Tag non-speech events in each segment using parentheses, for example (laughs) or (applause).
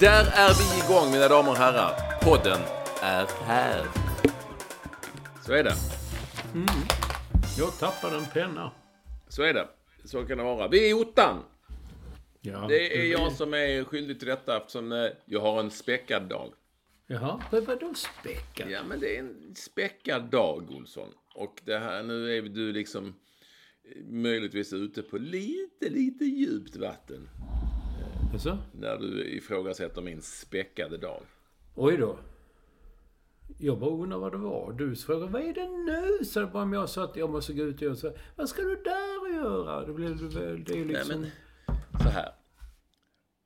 Där är vi igång mina damer och herrar. Podden är här. Så är det. Jag tappade en penna. Så är det. Så kan det vara. Vi är i ottan. Ja, Det är jag som är skyldig till detta eftersom eh, jag har en späckad dag. Jaha, vad vadå späckad? Ja, men det är en späckad dag, Olsson. Och det här, nu är du liksom eh, möjligtvis ute på lite, lite djupt vatten Alltså? när du ifrågasätter min späckade dag. Oj då. Jag bara undrar vad det var. Du frågade vad är det nu? Så det bara om jag sa att jag måste gå ut och göra så. Vad ska du där och göra? Det, blir, väl- det är ju Nej, liksom... men så här.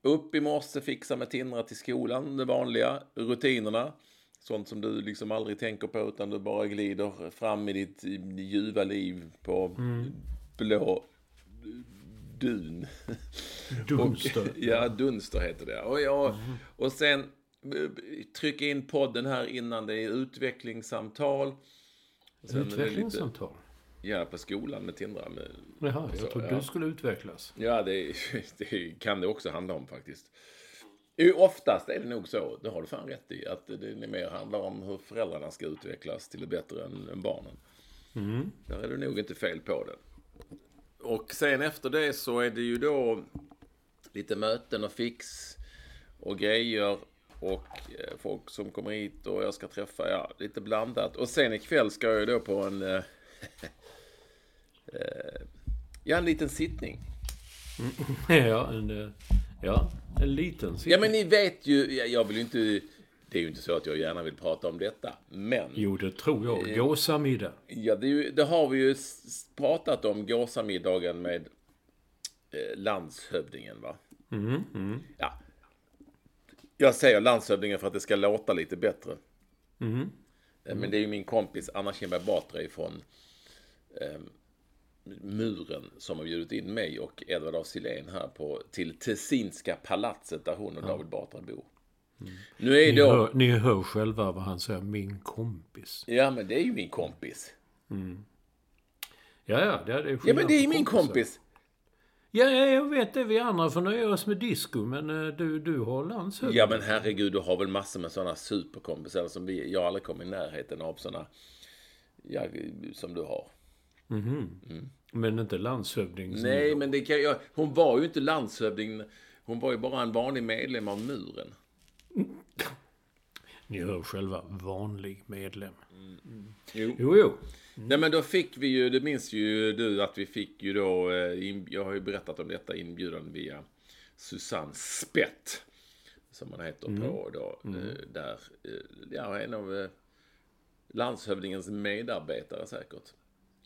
Upp i morse, fixa med Tindra till skolan, det vanliga, rutinerna. Sånt som du liksom aldrig tänker på utan du bara glider fram i ditt ljuva liv på blå dun. Dunster. Och, (laughs) ja, Dunster heter det. Och, jag, och sen eh, trycka in podden här innan det är utvecklingssamtal. Det lite- Utvecklingssamtal. Ja, på skolan med Tindra. Med, Jaha, jag Så, trodde ja. du skulle utvecklas. Ja, det, (laughs) det kan det också handla om faktiskt. Oftast är det nog så, det har du fan rätt i, att det mer handlar om hur föräldrarna ska utvecklas till det bättre än, än barnen. Där är du nog inte fel på det. Och sen efter det så är det ju då lite möten och fix och grejer och eh, folk som kommer hit och jag ska träffa, ja, lite blandat. Och sen ikväll ska jag då på en, eh, (laughs) eh, ja, en liten sittning. (laughs) Ja, en, eh, ja, en liten Ja, men ni vet ju, jag- jag vill ju inte, det är ju inte så att jag gärna vill prata om detta, men Jo, det tror jag. Gåsamiddag. ja, det, ju, det har vi ju pratat om, gåsamiddagen med eh, landshövdingen, va? Ja. Jag säger landshövdingen för att det ska låta lite bättre. Eh, Men det är ju min kompis Anna Kinberg Batra från eh, Muren som har bjudit in mig och Edvard af Sillén här på, till Tessinska palatset där hon och David Batra bor. Nu är Ni då... hör, ni hör själva vad han säger. Min kompis. Ja, men det är ju min kompis. Ja, ja, det är Ja, men det är min kompis. Ja, ja, jag vet det. Vi andra får nöja oss med disco, men eh, du, du har landshövding. Ja, men herregud, du har väl massor med sådana superkompisar som vi, jag aldrig kom i närheten av sådana, ja, som du har. Men inte landshövding. Nej, men det kan jag, hon var ju inte landshövding, hon var ju bara en vanlig medlem av muren. Ni hör själva. Vanlig medlem. Jo. Jo, jo. Nej, men då fick vi ju, det minns ju du att vi fick ju då, eh, jag har ju berättat om detta inbjudan via Susanne Spett. Som man heter på då, eh, där, eh, ja, en av landshövdingens medarbetare säkert.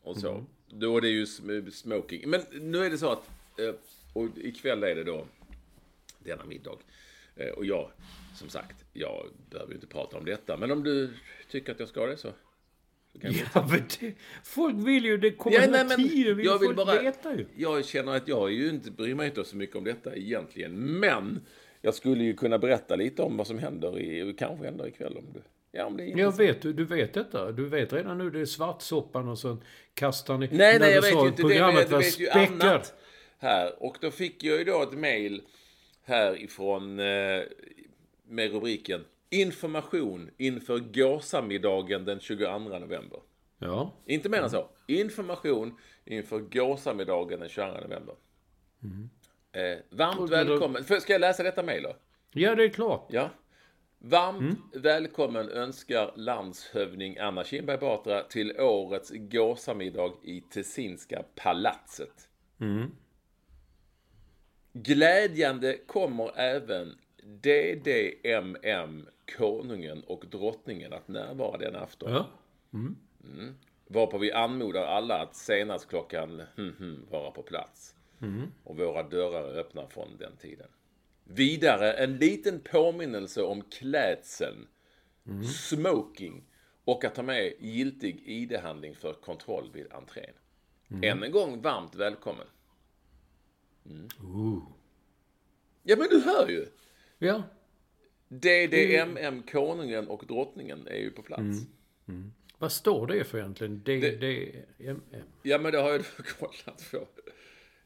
Och så. Då är det ju sm- smoking. Men nu är det så att, och ikväll är det då denna middag. Eh, Och jag, som sagt, jag behöver ju inte prata om detta. Men om du tycker att jag ska det så. så kan vi Ja, men det, folk vill ju... Det kommer Ja, ja, nej, men tiden vill jag vill bara, veta ju. jag känner att jag ju inte, bryr mig inte så mycket om detta egentligen. Men jag skulle ju kunna berätta lite om vad som händer i, kanske händer ikväll om du. Ja, om det är Jag vet, du, vet detta. Du vet redan nu det är svartsoppan och så kastar ni... Nej, nej, jag vet ju inte det. Jag vet ju annat här. Och då fick jag ju då ett mail härifrån eh, med rubriken Information inför gåsamiddagen den 22 november. Ja. Inte mer än så. Information inför gåsamiddagen den 22 november. Eh, varmt då- välkommen. För- Ska jag läsa detta mejl då? ja, det är klart. Ja. Varmt Mm. välkommen önskar landshövding Anna Kinberg Batra till årets gåsamiddag i Tessinska palatset. Mm. Glädjande kommer även DDMM, konungen och drottningen att närvara den afton. Ja. Varpå vi anmodar alla att senast klockan hm, hm, vara på plats. Och våra dörrar är öppna från den tiden. Vidare en liten påminnelse om klädseln, smoking och att ta med giltig ID-handling för kontroll vid entrén. Än en gång varmt välkommen. Ooh. Ja men du hör ju! Ja. DDMM, konungen och drottningen är ju på plats. Vad står det för egentligen? D, D, M, M. Ja, men det har jag (laughs) kollat på.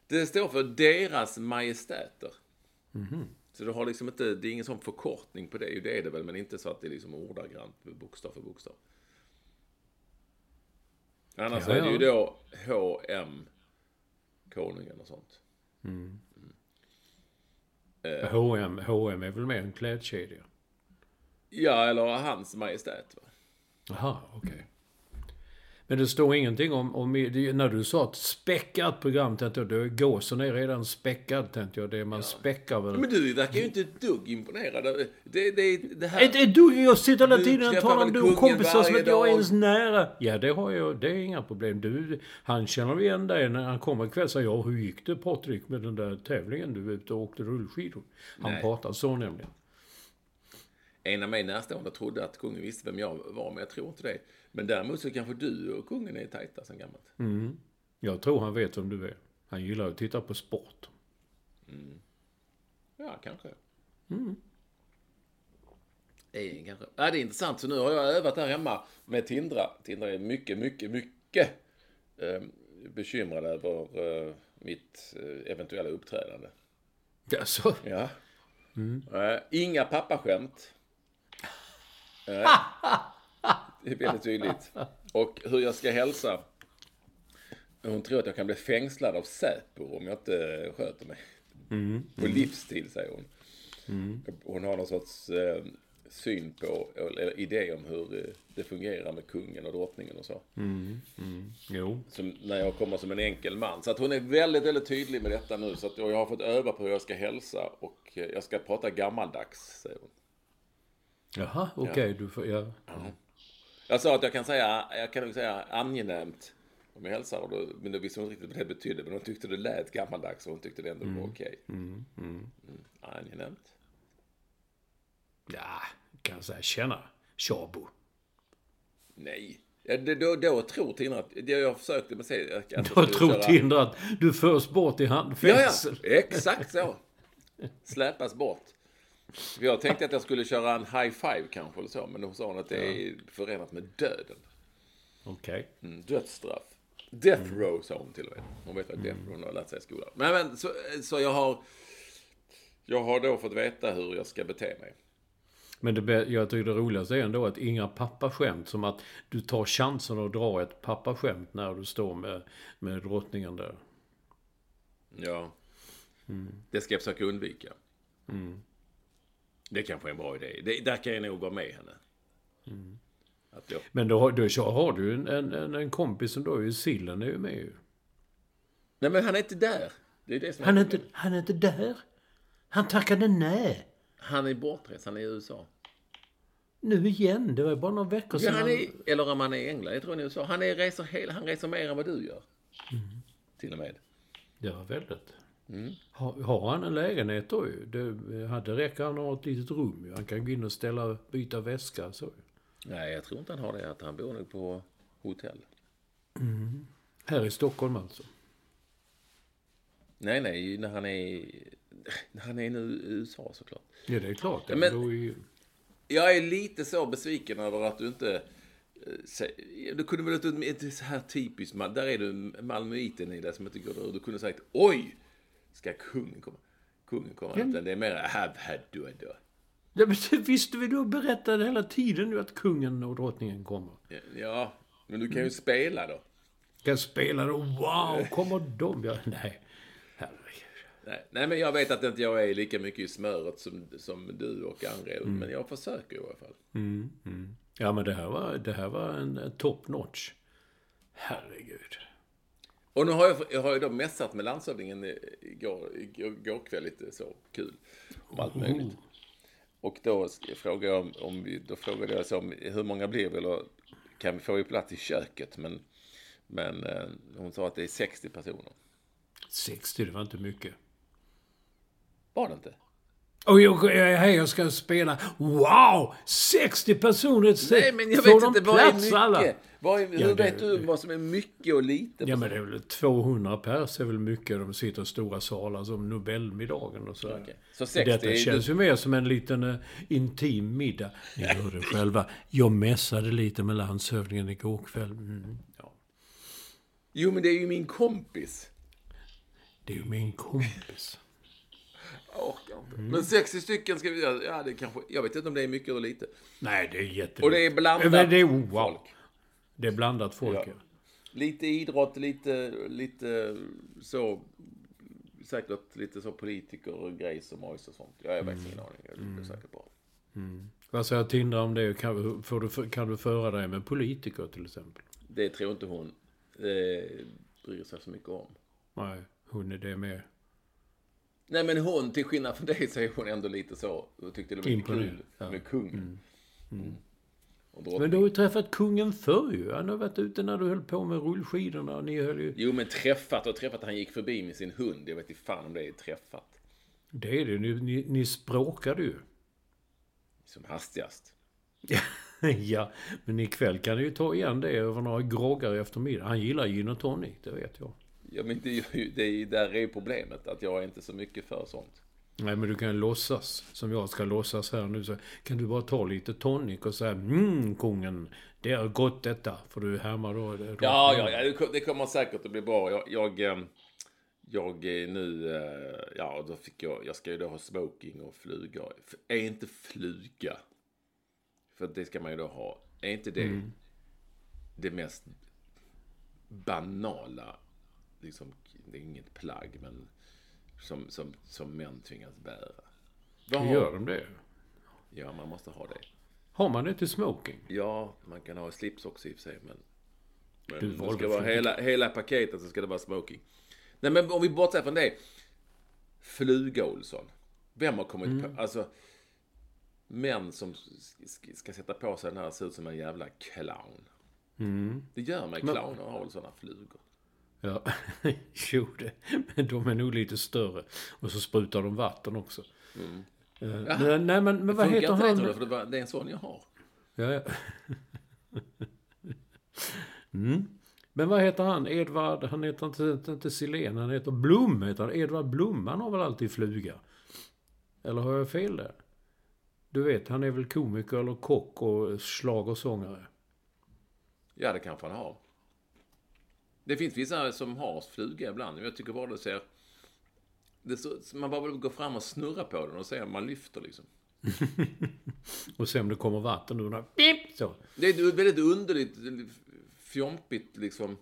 Det står för deras majestäter. Så du har liksom inte, det är ingen sån förkortning på det. Det är det väl, men inte så att det är liksom ordagrant bokstav för bokstav. Annars Ja, är det ju ja. då HM, konungen och sånt. H&M, H&M är väl mer en klädkedja? Ja, eller hans majestät. Va? Jaha, okej. Men det står ingenting om, om när du sa ett späckat program, tänkte jag, då gåsen är redan späckad, tänkte jag. Det man späckar väl. Men du verkar ju inte ett dugg imponerad. Det, det, det här... Är, är du, jag sitter hela tiden och talar om du kompisar som jag är ens nära. Ja, det har jag. Det är inga problem. Du, han känner igen dig när han kommer ikväll. Säger ja, hur gick det Patrik med den där tävlingen? Du var ute och åkte rullskidor. Han Nej. pratar så nämligen. En av mig närstående trodde att kungen visste vem jag var, men jag tror inte det. Men däremot så kanske du och kungen är tajta sen gammalt. Jag tror han vet vem du är. Han gillar att titta på sport. Ja, kanske. Eh, kanske. Ja, det är intressant. Så nu har jag övat där hemma med Tindra. Tindra är mycket, mycket, mycket eh, bekymrad över eh, mitt eh, eventuella uppträdande. Alltså, Ja. Eh, inga pappaskämt. Eh, det är väldigt tydligt. Och hur jag ska hälsa. Hon tror att jag kan bli fängslad av Säpo om jag inte sköter mig. På livstid, säger hon. Hon har någon sorts eh, syn på, eller idé om hur eh, det fungerar med kungen och drottningen och så. jo. Som när jag kommer som en enkel man. Så att hon är väldigt, väldigt tydlig med detta nu. Så att jag har fått öva på hur jag ska hälsa och eh, jag ska prata gammaldags, säger hon. Jaha, okej. Du får, ja. Jag sa att jag kan säga, jag kan nog säga angenämt om jag hälsar. Och då, men då visste hon inte riktigt vad det betydde. Men hon tyckte det lät gammaldags och hon tyckte det ändå var okej. Mm. Angenämt. ja, kan jag säga. Tjena, Tjabo. Nej. Ja, det, då, då tror Tina att, det jag försökte med att jag skulle tror köra- Tindra att du förs bort i Ja, ja, handfängsel. exakt så. Släpas bort. Jag tänkte att jag skulle köra en high five kanske eller så, men då sa hon att det är förenat med döden. Okej. Mm, dödsstraff. Death row sa hon till och med. Hon vet vad death row hon har lärt sig i skolan. Men, men så, så jag har... Jag har då fått veta hur jag ska bete mig. Men det, jag tycker det roligaste är ändå att inga pappaskämt. Som att du tar chansen att dra ett pappaskämt när du står med, med drottningen där. Ja. Det ska jag försöka undvika. Det kanske är en bra idé. Det, där kan jag nog vara med henne. Att jag, Men då, har- då så har du en, en, en, kompis som då är Sillen är ju med ju. nej men han är inte där. Det är det som Han är inte, han är inte där. Han tackade nej. Han är bortrest, han är i USA. Nu igen. Det var bara några veckor Ja, sedan. han är, eller om han är i England, jag tror han är i USA. Han, är, reser, hela, han reser mer än vad du gör. Till och med. Ja, väldigt. Mm. Har, har han en lägenhet då ju? Det, hade räcker han ha ett litet rum ju. Han kan gå in och ställa, byta väska så. Nej, jag tror inte han har det. Att han bor nog på hotell. Här i Stockholm alltså. Nej, nej, när han är, (laughs) när han är nu i USA såklart. Ja, det är klart. Ja, men- ju... Jag är lite så besviken över att du inte... eh, Du kunde väl inte, inte så här typiskt, där är du malmöiten i det som inte går ur. Du kunde sagt oj, ska kungen komma? Kungen kommer inte, det är mer här, här, du, du. Ja, men det visste vi då berättade hela tiden nu att kungen och drottningen kommer. Ja, men du kan ju spela då. Ska spela då? Wow, kommer de? Ja, nej. Herregud. Nej, nej, men jag vet att inte jag är lika mycket i smöret som, som du och andra, men jag försöker i alla fall. Ja, men det här var, det här var en top notch. Herregud. Och nu har jag, jag har ju då mässat med landshövdingen igår, igår, kväll lite så kul. Om allt möjligt. Och då frågade jag om, om vi, då frågade jag så om hur många blir vi eller kan vi få i plats i köket? Men, men eh, hon sa att det är 60 personer. 60, det var inte mycket. Var det inte? Och jag, jag, jag ska spela. Wow! 60 personer! Nej, men jag Får vet inte. Vad är mycket? alla? Vad är, hur Ja, det- vet du vad som är mycket och lite? Ja, men det är väl 200 pers är väl mycket. De sitter i stora salar som Nobelmiddagen och så. Okej. Så 60 Detta är- känns ju mer som en liten uh, intim middag. Ni (laughs) hörde själva. Jag mässade lite med landshövdingen igår kväll. Mm, ja. Jo, men det är ju min kompis. Det är ju min kompis. Jag orkar inte. Men 60 stycken ska vi göra. Ja, det kanske... Jag vet inte om det är mycket eller lite. Nej, det är jättemycket. Och det är blandat Men det är, wow. folk. Det är blandat folk, Ja. ja. Lite idrott, lite, lite så... Säkert lite så politiker och grejs och mojs och sånt. Jag har faktiskt ingen aning. Jag är säkert bra. Vad säger Tindra om det? Kan, får du, kan du föra dig med politiker till exempel? Det tror inte hon eh, bryr sig så mycket om. Nej, hon är det med. Nej men hon, till skillnad från dig så är hon ändå lite så. Och tyckte det var lite kul ja. med kungen. Mm. Och drottning. Men du har ju träffat kungen förr ju. Han har varit ute när du höll på med rullskidorna. Ni höll ju... Jo men träffat och träffat. Han gick förbi med sin hund. Jag vet inte fan om det är träffat. Det är det. Ni, ni, ni språkade ju. Som hastigast. (laughs) ja, men ikväll kan ni ju ta igen det över några groggar i eftermiddag. Han gillar gin och tonic, det vet jag. Ja men det det är, ju- där är ju problemet. Att jag är inte så mycket för sånt. Nej, men du kan låtsas, som jag ska låtsas här nu, så kan du bara ta lite tonic och säga mm, kungen, det är gott detta. För du härmar då... det- Ja, ja, ja det kom- det kommer säkert att bli bra. Jag, jag, ehm, jag är nu, eh, ja då fick jag, jag ska ju då ha smoking och fluga. Är inte fluga, för det ska man ju då ha, är inte det det mest banala, liksom, det är inget plagg, men som, som, som män tvingas bära? Vad Gör de det? ja, man måste ha det. Har man det till smoking? Ja, man kan ha slips också i och för sig, men... Men Du det ska vara hela, hela paketet så ska det vara smoking. Nej, men om vi bortser från det. Fluga Olsson. Vem har kommit Mm. på... Alltså... Män som ska, sätta på sig den här ser ut som en jävla clown. Mm. Det gör mig. Clowner har väl sådana flugor. Ja, (laughs) jo det. Men de är nog lite större. Och så sprutar de vatten också. Eh, men- nej, men, men vad Funkar heter det, han? tror du? För det, det är en sån jag har. Ja, ja. (laughs) mm. Men vad heter han? Edvard, han heter inte, inte Silén, han heter Blom. Heter han. Edvard Blom, han har väl alltid fluga? Eller har jag fel där? Du vet, han är väl komiker eller kock och schlagersångare. Ja, det kanske han har. Det finns vissa som har fluga ibland. men Jag tycker bara det ser... Det så, man bara vill gå fram och snurra på den och se om man lyfter liksom. (laughs) Och se om det kommer vatten ur den. Pip! Så. Det är ett väldigt underligt, fjompigt liksom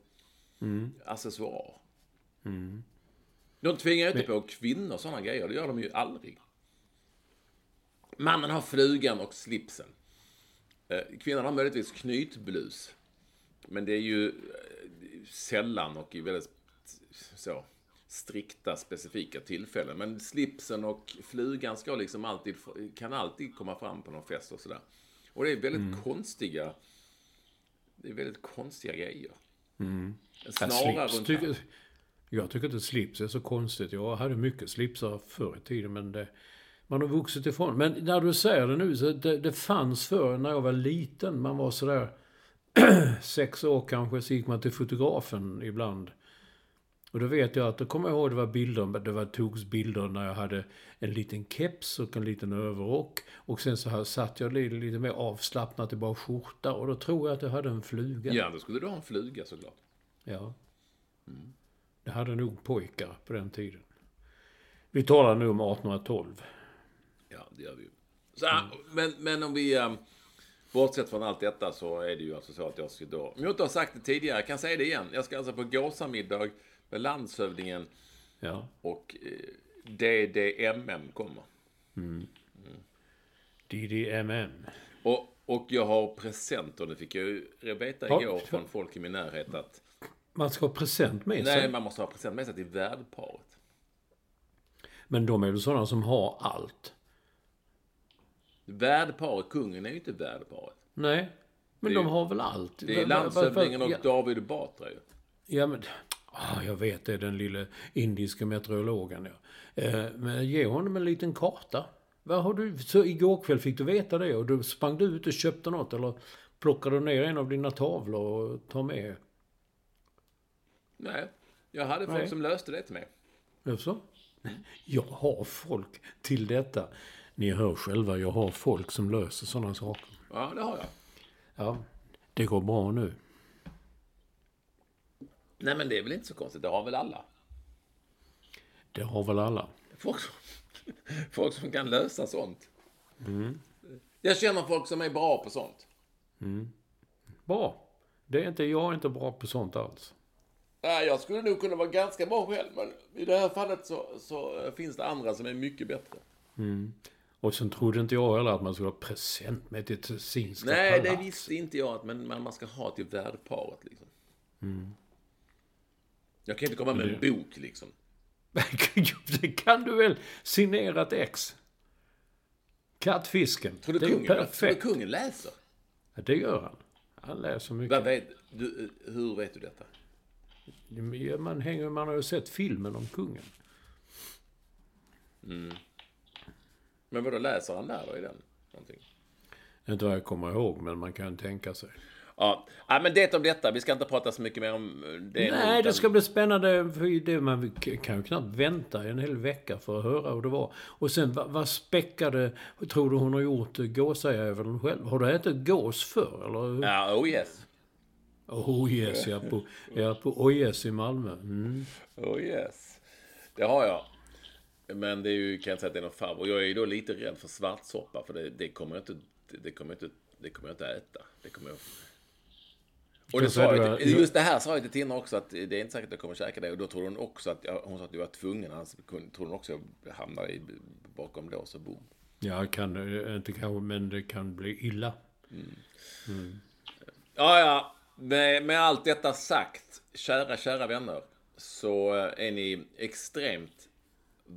accessoar. De tvingar ju inte på kvinnor sådana grejer. Det gör de ju aldrig. Mannen har flugan och slipsen. Eh, Kvinnan har möjligtvis knytblus. Men det är ju sällan och i väldigt så strikta, specifika tillfällen. Men slipsen och flugan ska liksom alltid, kan alltid komma fram på någon fest och sådär. Och det är väldigt konstiga, det är väldigt konstiga grejer. En Ja, snara slips runt tycker, jag tycker inte slips är så konstigt. Jag hade mycket slipsar förr i tiden, men det, man har vuxit ifrån. Men när du säger det nu, så det, det fanns förr när jag var liten. Man var sådär (clears throat) sex år kanske, så gick man till fotografen ibland. Och då vet jag att, då kommer jag ihåg det var bilder, det var, togs bilder när jag hade en liten keps och en liten överrock. Och sen så här satt jag lite, lite mer avslappnat i bara skjorta och då tror jag att jag hade en fluga. Ja, då skulle du ha en fluga såklart. Ja. Det hade nog pojkar på den tiden. Vi talar nu om 1812. Ja, det gör vi ju. Så, här, men, men om vi... Um, bortsett från allt detta så är det ju alltså så att jag ska då... Om jag inte har sagt det tidigare, jag kan säga det igen. Jag ska alltså på gåsamiddag med landshövdingen Ja. och eh, DDMM kommer. DDMM. Och, och jag har presenter, det fick jag ju veta igår ja. från folk i min närhet att... Man ska ha present med sig. Nej, man måste ha present med sig till värdparet. Men de är väl sådana som har allt? Värdparet, kungen är ju inte värdparet. Nej. Men Det de ju- har väl allt? Det är landshövdingen och ja, David Batra ju. ja, men... Ah, jag vet, det den lille indiska meteorologen. Ja. Eh, men ge honom en liten karta. Vad har du... Så igår kväll fick du veta det och då sprang du ut och köpte något eller plockade du ner en av dina tavlor och tar med? Nej, jag hade folk Nej. som löste det till mig. Jaså? Jag har folk till detta. Ni hör själva, jag har folk som löser sådana saker. Ja, det har jag. Ja, det går bra nu. Nej, men det är väl inte så konstigt. Det har väl alla. Det har väl alla. Folk som, (laughs) folk som kan lösa sånt. Jag känner folk som är bra på sånt. Bra. Det är inte, jag är inte bra på sånt alls. Nej, jag skulle nog kunna vara ganska bra själv, men i det här fallet så, så finns det andra som är mycket bättre. Och sen trodde inte jag heller att man skulle ha present med till Tessinska Nej, det palats. visste inte jag, att men man ska ha till värdparet liksom. Jag kan inte komma med en bok liksom. (laughs) det kan du väl? Signerat ex. Kattfisken. Tror du, det är ju kungen, tror du perfekt. kungen läser? Ja, det gör han. Han läser mycket. Vad vet, du, hur vet du detta? Man, hänger, man har ju sett filmen om kungen. Men vadå, läser han där då i den? Någonting? Inte vad jag kommer ihåg, men man kan tänka sig. Ja, ja men det om detta. Vi ska inte prata så mycket mer om eh, det. Nej, utan- det ska bli spännande. För det, man kan ju knappt vänta en hel vecka för att höra hur det var. Och sen, vad, vad späckade tror du hon har gjort eh, gåsajäveln själv? Har du ätit gås förr, eller? Ja, oh yes. Oh yes, ja. På, ja, på Oh yes i Malmö. Mm. Oh yes. Det har jag. Men det är ju, kan jag säga att det är någon. Och jag är ju då lite rädd för svartsoppa. För det, det kommer jag inte, det kommer jag inte, det kommer jag inte äta. Det kommer jag... Och det sa jag till, just det här sa jag till Tina också att det är inte säkert att jag kommer käka det. Och då trodde hon också att, hon sa att du var tvungen. Annars trodde hon också att jag hamnade i, bakom lås och bom. Ja, kan, eh, inte kanske, men det kan bli illa. Ja, ja. Med, med allt detta sagt, kära, kära vänner, så eh, är ni extremt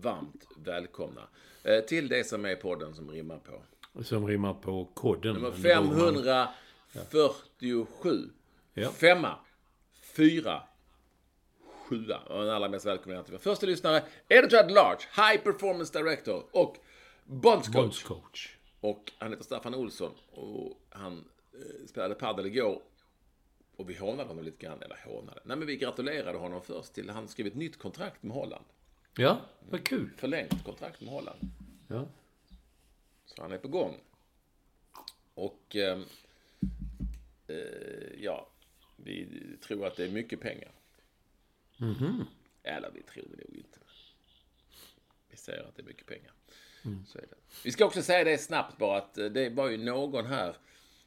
varmt välkomna eh, till det som är podden som rimmar på. Som rimmar på kodden. Nummer Men då man- 547. Ja. Femma. Fyra. Sjua. Och den allra mest välkomna till vår första lyssnare, Editor at Large, High Performance Director och Bondscoach. Bondscoach. Och han heter Staffan Olsson och han eh, spelade padel igår. Och vi hånade honom lite grann, eller hånade. Nej men vi gratulerade honom först till han skrev ett nytt kontrakt med Holland. Ja, vad kul. Förlängt kontrakt med Holland. Ja. Så han är på gång. Och eh, eh, ja, vi tror att det är mycket pengar. Eller vi tror det nog inte. Vi säger att det är mycket pengar. Så är det. Vi ska också säga det snabbt bara att eh, det var ju någon här,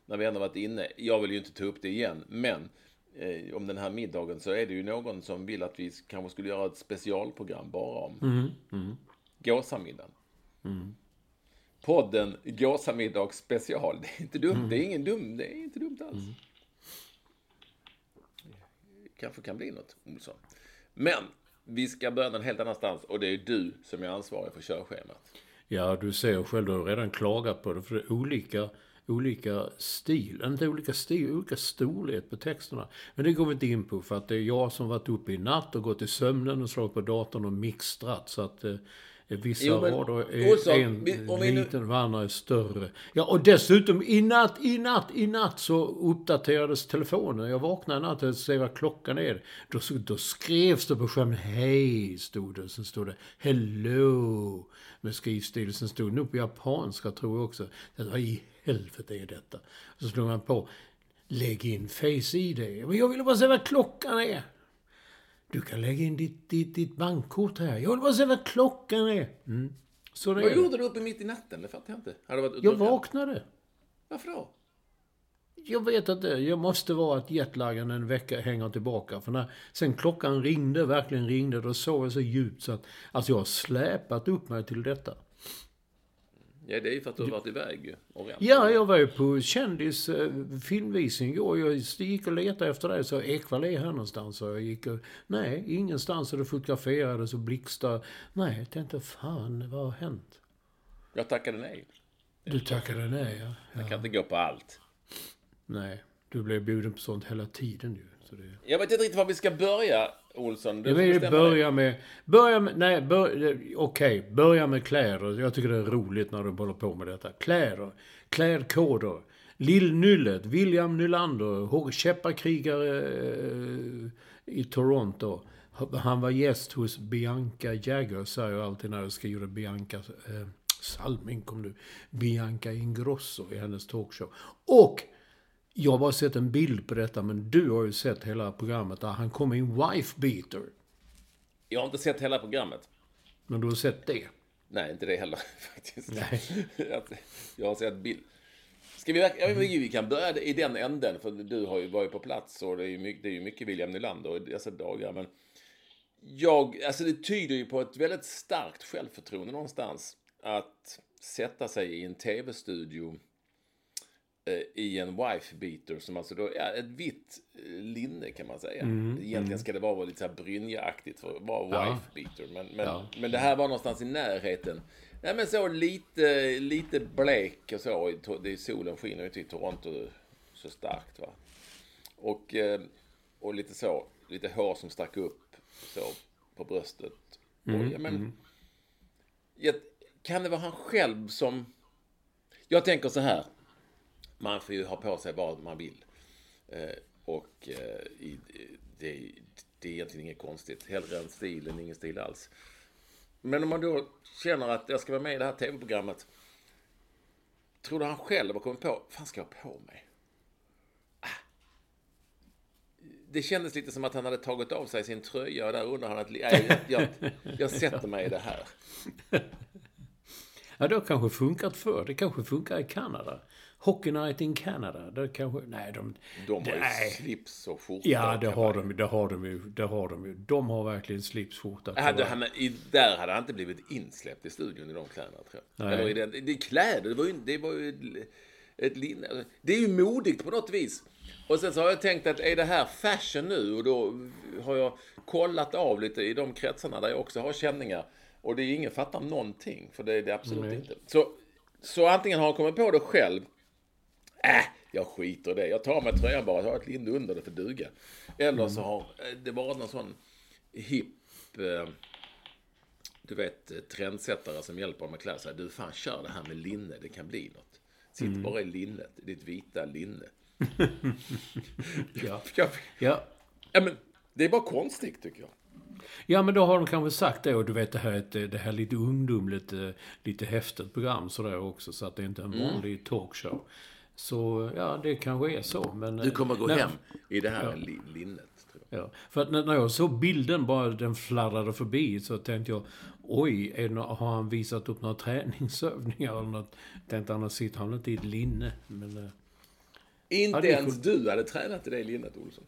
när vi ändå varit inne, jag vill ju inte ta upp det igen, men eh, om den här middagen så är det ju någon som vill att vi kanske skulle göra ett specialprogram bara om gåsamiddagen. Podden Gåsamiddag special. Det är inte dumt. Det är ingen dum. Det är inte dumt alls. Kanske kan bli något, Olsson. Men vi ska börja någon helt annanstans och det är du som är ansvarig för körschemat. Ja, du ser själv, du har redan klagat på det. För det är olika, olika stil, inte olika stil, olika storlek på texterna. Men det går vi inte in på för att det är jag som varit uppe i natt och gått i sömnen och slagit på datorn och mixtrat. Så att eh, Vissa Jo, men rader är Olsson, en vi- liten, andra är större. Ja, och dessutom i natt, i natt, i natt så uppdaterades telefonen. Jag vaknade i natt och såg vad klockan är. Då, då skrevs det på skärmen Hej, stod det. Sen stod det Hello med skrivstil. Sen stod det nog på japanska tror jag också. Vad i helvete är detta? Så slog man på Lägg in Face-ID. Men jag ville bara se vad klockan är. Du kan lägga in ditt, ditt, ditt bankkort här. Jag vill bara se vad klockan är. Mm. Så det Vad är gjorde du uppe mitt i natten? Det fattar jag inte. Hade varit Jag vaknade. Varför då? Jag vet inte. Jag måste vara att jetlagen en vecka hänger tillbaka. För när sen klockan ringde, verkligen ringde, då sov jag så djupt så att... Alltså jag har släpat upp mig till detta. Ja, det är ju för att du har varit iväg ju. Ja, jag var ju på kändis eh, filmvisning igår. Jag gick och letade efter det. Så Ekwall är här någonstans. Och jag gick och, nej, ingenstans. Och det fotograferades och blixtrade. Nej, jag tänkte, fan, vad har hänt? Jag tackade nej. Du tackade nej, ja. Jag kan inte gå på allt. Nej, du blev bjuden på sånt hela tiden ju. Det... Jag vet inte riktigt var vi ska börja, Olsson. Du Jag vill börja med... Börja med... Nej, bör, okej. Börja med kläder. Jag tycker det är roligt när du håller på med detta. Kläder. Klädkoder. Lill-Nyllet. William Nylander. Käpparkrigare eh, i Toronto. Han var gäst hos Bianca Jagger, säger jag alltid när jag skriver Bianca eh, Salming kom nu. Bianca Ingrosso i hennes talkshow. Och jag har bara sett en bild på detta, men du har ju sett hela programmet där han kommer i en wife beater. Jag har inte sett hela programmet. Men du har sett det? Nej, inte det heller (laughs) faktiskt. Nej. (laughs) Jag har sett bild. Ska vi, jag vet vi kan börja i den änden, för du har ju varit på plats och det är ju mycket, det är ju mycket William Nylander i dessa dagar. Men jag, alltså det tyder ju på ett väldigt starkt självförtroende någonstans. Att sätta sig i en tv-studio i en wife beater som alltså då är ett vitt eh, linne kan man säga. Egentligen ska det vara lite så här brynjaaktigt för att vara wife beater. Men, men, Ja. men det här var någonstans i närheten. Nej men så lite, lite blek och så. Det är solen skiner ju inte i Toronto så starkt va. Och, eh, och lite så, lite hår som stack upp så på bröstet. och, ja, men, jag, kan det vara han själv som... Jag tänker så här. Man får ju ha på sig vad man vill. Eh, och eh, i, det, det är egentligen inget konstigt. Hellre en stil än ingen stil alls. Men om man då känner att jag ska vara med i det här tv-programmet. Tror du han själv har kommit på, vad fan ska jag ha på mig? Ah. Det kändes lite som att han hade tagit av sig sin tröja och där undrar han att, nej, jag, jag, jag sätter mig i det här. (laughs) Ja, det har kanske funkat förr. Det kanske funkar i Kanada. Hockey Night in Canada. Det kanske... Nej, de... De har ju Nej. slips och skjorta. Ja, det har de, det har de ju. Det har de ju. De har verkligen. Hade han, i, där hade han inte blivit insläppt i studion i de kläderna, tror jag. Nej. Eller i det, det är kläder, det var ju, det var ju ett, linne. Det är ju modigt på något vis. Och sen så har jag tänkt att är det här fashion nu? Och då har jag kollat av lite i de kretsarna där jag också har känningar. Och det är ingen fattar någonting, för det är det absolut Nej. inte. Så, så antingen har han kommit på det själv, Äh, jag skiter i det. Jag tar med tröjan bara, jag har ett linne under det för duga. Eller så har eh, det varit någon sån hipp, eh, du vet, eh, trendsättare som hjälper dem att klä sig. Du, fan kör det här med linne, det kan bli något. Sitt bara i linnet, ditt vita linne. (laughs) Ja. (laughs) Ja, Ja. ja, men det är bara konstigt tycker jag. Ja, men då har de kanske sagt det. Och du vet, det här är ett, det här är lite ungdomligt, lite häftigt program sådär också. Så att det inte är en vanlig talkshow. Så, ja, det kanske är så. Men, Du kommer gå nej, hem i det här li- linnet. Tror jag. Ja, för att när när jag såg bilden, bara den fladdrade förbi, så tänkte jag Oj, är det, har han visat upp några (laughs) träningsövningar eller något? Tänkte annars sitter han inte i ett linne. Men, eh, Inte Ja, ens du hade tränat i det linnet, Olsson.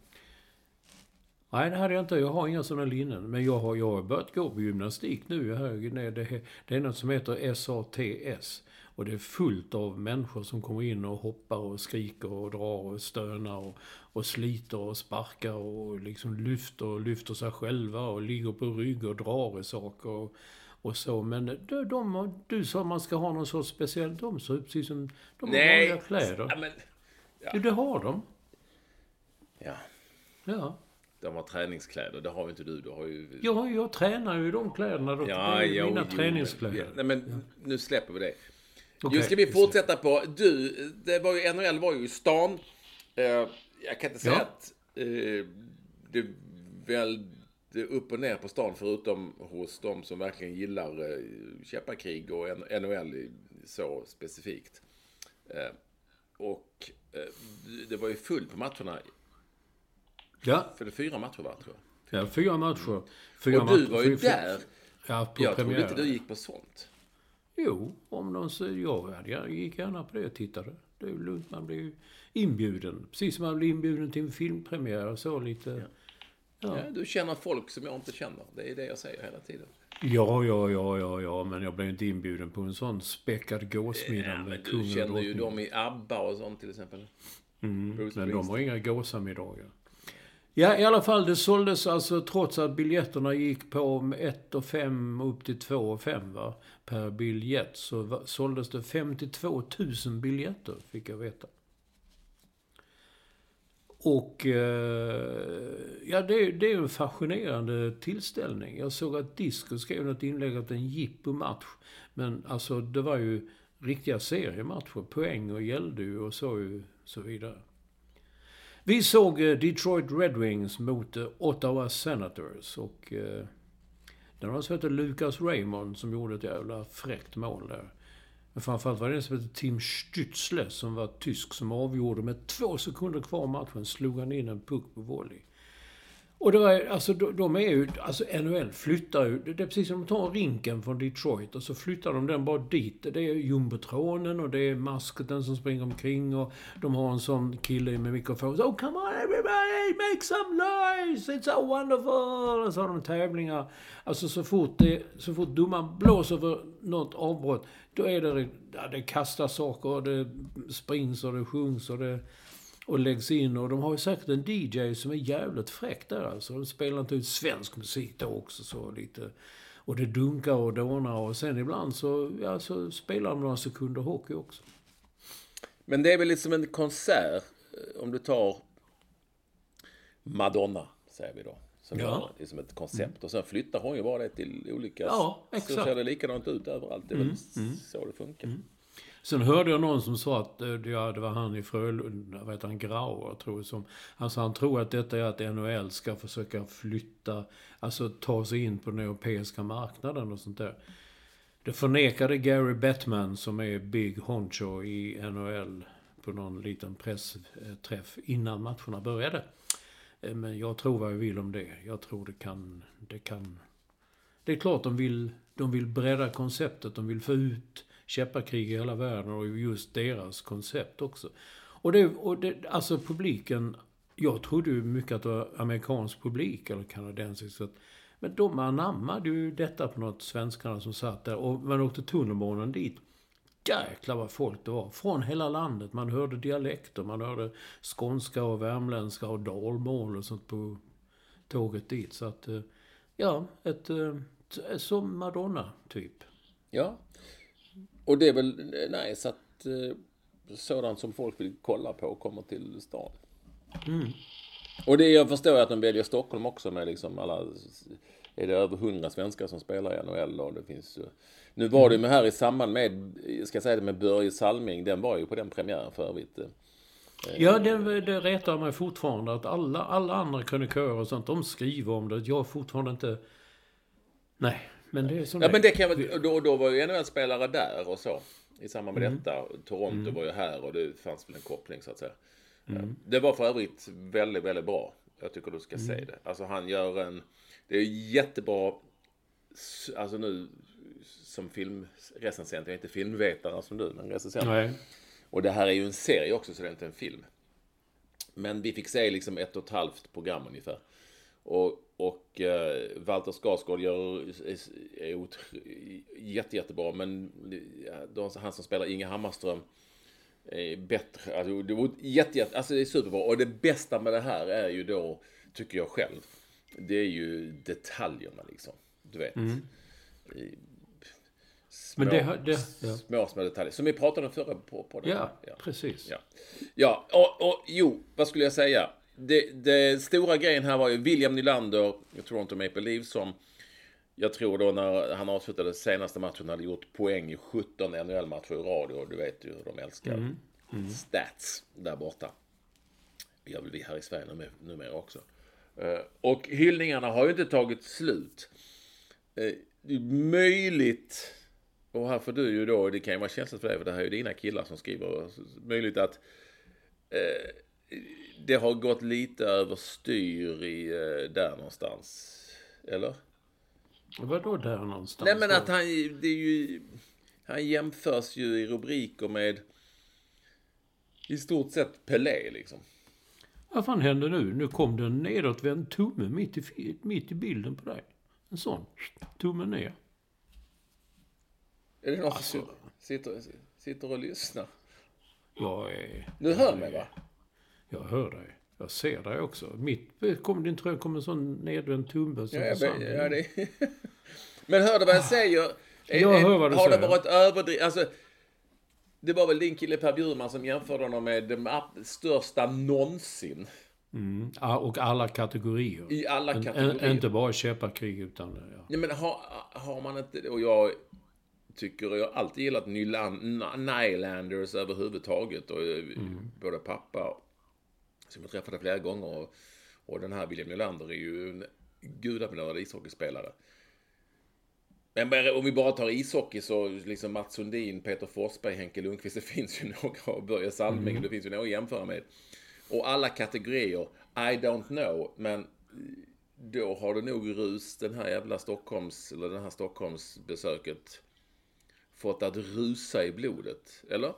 nej, det hade jag inte. Jag har inga sådana linnen. Men jag har, jag har börjat gå på gymnastik nu i hög ner. Det, det är något som heter SATS. Och det är fullt av människor som kommer in och hoppar och skriker och drar och stönar och, och sliter och sparkar och liksom lyfter och lyfter sig själva och ligger på rygg och drar i saker och, och så. Men de, de, du sa att man ska ha någon sorts speciell... De ser ut precis som... De har vanliga kläder. Ja, men, Du, det har de. ja. Ja. de har träningskläder. Det har inte du. Du har ju... Ja, jag tränar ju i de kläderna. Då. Ja, det är jo, mina jo, träningskläder. ja. Nej, men nu släpper vi det. Okej, nu ska vi fortsätta på... Du, det var ju, NHL var ju i stan. Eh, jag kan inte säga Ja. att eh, det väl det upp och ner på stan förutom hos de som verkligen gillar eh, käpparkrig och NHL så specifikt. Eh, och eh, det var ju fullt på matcherna. Ja, För det är fyra matcher va, tror jag. ja, fyra matcher. Fyra Och du matcher, var ju fyra- där. Ja, på Jag trodde premiären. inte du gick på sånt. Jo, om de så, jag hade gärna- gick gärna på det och tittade. Det är lugnt, man blir ju inbjuden. Precis som man blir inbjuden till en filmpremiär och så lite. Ja, du känner folk som jag inte känner. Det är det jag säger hela tiden. Ja, ja, ja, ja, ja, men jag blev inte inbjuden på en sån späckad gåsmiddag Ja, med du kungen och känner ju dem i ABBA och sånt till exempel. Bruce Men de har inga gåsamiddagar. Ja, i alla fall, det såldes alltså trots att biljetterna gick på 1 och 5 upp till 2 och 5 va, per biljett så såldes det 52 000 biljetter, fick jag veta. Och eh, ja, det, är- det är en fascinerande tillställning. Jag såg att Disco skrev något inlägg att en jippomatch. Men alltså det var ju riktiga seriematcher. Poäng och gällde ju och så, ju, så vidare. Vi såg eh, Detroit Red Wings mot eh, Ottawa Senators. Och eh, den var som Lucas Raymond som gjorde ett jävla fräckt mål där. Men framförallt var det en som hette Tim Stützle som var tysk som avgjorde med två sekunder kvar av matchen. Slog han in en puck på volley. Och det var, alltså, de, de är ju, alltså NHL flyttar ju, det är precis som de tar rinken från Detroit och så flyttar de den bara dit. Det är jumbotronen och det är maskoten som springer omkring och de har en sån kille med mikrofon. Oh come on everybody, make some noise, it's so wonderful! Och så har de tävlingar. Alltså så fort, det, så fort domaren blåser för något avbrott, då är det, ja, det kastas saker och det springs och det sjungs och det och läggs in. Och de har ju säkert en DJ som är jävligt fräck där alltså. De spelar inte ut svensk musik då också så lite. Och det dunkar och dånar och sen ibland så, ja, så spelar de några sekunder hockey också. Men det är väl liksom en konsert, eh, om du tar Madonna, säger vi då. Som Ja. gör liksom ett koncept. Och sen flyttar hon ju bara det till olika... Ja, Så exakt. ser det likadant ut överallt. Det är väl så det funkar. Sen hörde jag någon som sa att, eh, ja det var han i Frölunda, vad heter han, Grauer tror jag som. Alltså han tror att detta är att NHL ska försöka flytta, alltså ta sig in på den europeiska marknaden och sånt där. Det förnekade Gary Bettman som är Big Honcho i NHL på någon liten pressträff innan matcherna började. Eh, men jag tror vad jag vill om det. Jag tror det kan, det kan... Det är klart de vill, de vill bredda konceptet. De vill få ut käpparkrig i hela världen och just deras koncept också. Och det, och det alltså publiken, jag trodde ju mycket att det var amerikansk publik eller kanadensisk. så att- Men de anammade ju detta på något, svenskarna som satt där. Och man åkte tunnelbanan dit. Jäklar vad folk det var. Från hela landet. Man hörde dialekter. Man hörde skånska och värmländska och dalmål och sånt på tåget dit. Så att, eh, ja, ett, eh, som Madonna, typ. Ja. Och det är väl eh, nice att eh, sådant som folk vill kolla på kommer till stan. Och det jag förstår är att de väljer Stockholm också med liksom alla... Är det över hundra svenskar som spelar i NHL och det finns ju... Nu var det ju med här i samband med, ska jag säga det med Börje Salming, den var ju på den premiären för övrigt. eh. Ja, det, det retar mig fortfarande att alla, alla andra krönikörer och sånt, de skriver om det. Jag har fortfarande inte... Nej, men det är som Ja men det kan väl, då, då var ju NHL-spelare där och så. I samband med Mm. detta. Toronto var ju här och det fanns väl en koppling så att säga. Mm. Det var för övrigt väldigt, väldigt bra. Jag tycker du ska Mm. säga det. Alltså han gör en... Det är jättebra... Alltså nu som filmrecensent, jag är inte filmvetare som du, men recensent. Nej. Och det här är ju en serie också, så det är inte en film. Men vi fick se liksom ett och ett halvt program ungefär. Och, och eh, Walter Skarsgård gör, är, är otro, jätte, jättebra, men ja, de, han som spelar Inge Hammarström är bättre. Alltså, det, var jätte, jätte, alltså det är superbra. Och det bästa med det här är ju då, tycker jag själv, det är ju detaljerna liksom. Du vet. I- Små, Men det det- ja. små, små detaljer. Som vi pratade om förra på, på den. Ja, precis. Ja, ja och, och jo, vad skulle jag säga? Det, det stora grejen här var ju William Nylander, jag tror inte Maple Leafs, som jag tror då när han avslutade senaste matchen hade gjort poäng i 17 NHL-matcher i rad. Och du vet ju hur de älskar stats där borta. Det gör väl vi här i Sverige numera, numera också. Eh, Och hyllningarna har ju inte tagit slut. Eh, möjligt, och här får du ju då, det kan ju vara känsligt för dig, för det här är ju dina killar som skriver, möjligt att eh, det har gått lite överstyr i eh, där någonstans. Eller? Vadå där någonstans? Nej men att han, det är ju, han jämförs ju i rubriker med i stort sett Pelé liksom. Vad fan händer nu? Nu kom det en nedåtvänd tumme mitt i, mitt i bilden på dig. En sån. Tumme ner. Är det någon som sitter, sitter och lyssnar? Jag är... Du hör mig va? Jag hör dig. Jag ser dig också. Mitt kom din tröja kom en sån nedvänd tumme som Ja, försvann. ja, det... (laughs) Men hör du vad jag säger? Är- Jag hör vad du har säger. det varit överdrivet? Alltså, det var väl din kille Per Bjurman som jämförde honom med den största någonsin. Mm. Ja, och alla kategorier. I alla En- kategorier. En, inte bara käpparkrig utan... Ja. Nej, men har, har man inte... Och jag tycker... Jag har alltid gillat Nyland, Nylanders överhuvudtaget. Och, eh, Både pappa, som jag träffade flera gånger, och, och den här William Nylander är ju en gudabenådad ishockeyspelare. Men om vi bara tar ishockey så liksom Mats Sundin, Peter Forsberg, Henke Lundqvist, det finns ju (laughs) några, och Börje Salming, det finns ju några att jämföra med. Och alla kategorier, I don't know, men då har det nog rus, den här jävla Stockholms, eller det här Stockholmsbesöket fått att rusa i blodet, eller?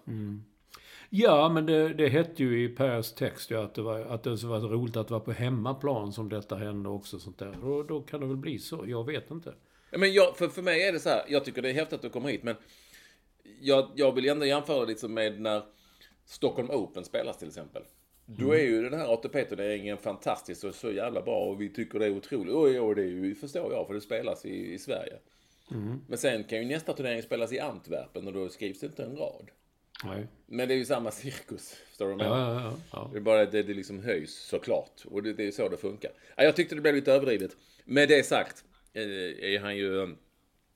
Ja, men det, det hette ju i Pers text ju att det, var, att det var roligt att vara på hemmaplan som detta hände också. Sånt där. Och då kan det väl bli så. Jag vet inte. Men jag, för, för mig är det så här, jag tycker det är häftigt att du kommer hit, men jag, jag vill ändå jämföra liksom med när Stockholm Open spelas till exempel. Då är ju den här ATP-turneringen fantastisk och så jävla bra och vi tycker det är otroligt. Och, det är ju, förstår jag, för det spelas i, i Sverige. Men sen kan ju nästa turnering spelas i Antwerpen och då skrivs det inte en rad. Nej. Men det är ju samma cirkus, förstår du vad jag Ja, menar? ja, ja. ja. Det är bara det, det liksom höjs såklart. Och det, det är så det funkar. Ja, jag tyckte det blev lite överdrivet. Med det sagt eh, är han ju...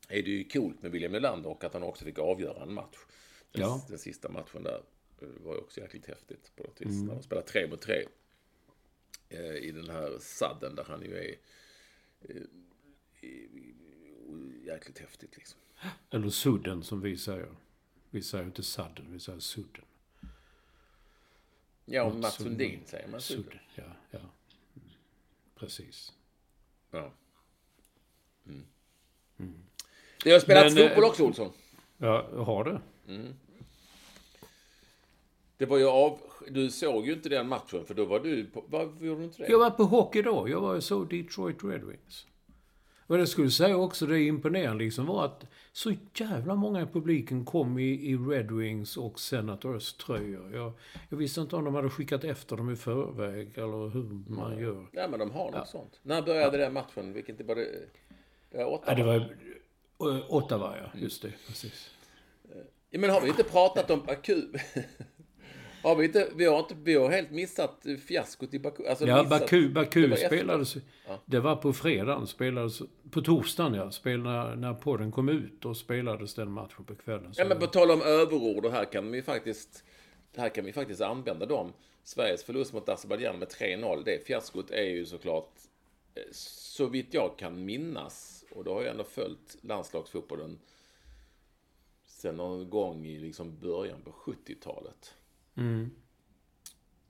Är det ju coolt med William Nylander och att han också fick avgöra en match. Den, Ja. den sista matchen där eh, var ju också jäkligt häftigt på något vis. När de spelar tre mot tre. eh, I den här sadden där han ju är... eh, Jäkligt häftigt liksom. Eller sudden som vi säger. Vi säger inte sadden, vi säger sudden. Ja, och Mats Sundin. Säger man. Sudden, ja. ja. Mm. Precis. Ja. Mm. Det har spelats Men, eh, fotboll också, Olsson. Ja, har det? Det var ju av... Du såg ju inte den matchen, för då var du... På, varför gjorde du inte det? Jag var på hockey då. Jag var och såg Detroit Red Wings. Vad jag skulle säga också, det imponerande liksom var att så jävla många i publiken kom i, i Red Wings och Senators tröjor. Jag, jag visste inte om de hade skickat efter dem i förväg eller hur man gör. Nej, men de har något sånt. När började den matchen? Vilken typ var det? Det var åtta? Ja, det var eh, Ottawa, ja. Just det, precis. Ja, men har vi inte pratat om Baku? (laughs) har vi inte... Vi har, inte, vi har helt missat fiaskot i Baku. Alltså, Ja, missat- Baku, det Baku efter. spelades... Det var på fredagen, spelades... På torsdagen, ja. Spelade, när podden kom ut, då spelades den matchen på kvällen. Ja, men på tal om överord, och här kan vi faktiskt... Här kan vi faktiskt använda dem. Sveriges förlust mot Azerbajdzjan med 3-0. Det fiaskot är ju såklart, eh, så vitt jag kan minnas, och då har jag ändå följt landslagsfotbollen sen någon gång i liksom början på 70-talet.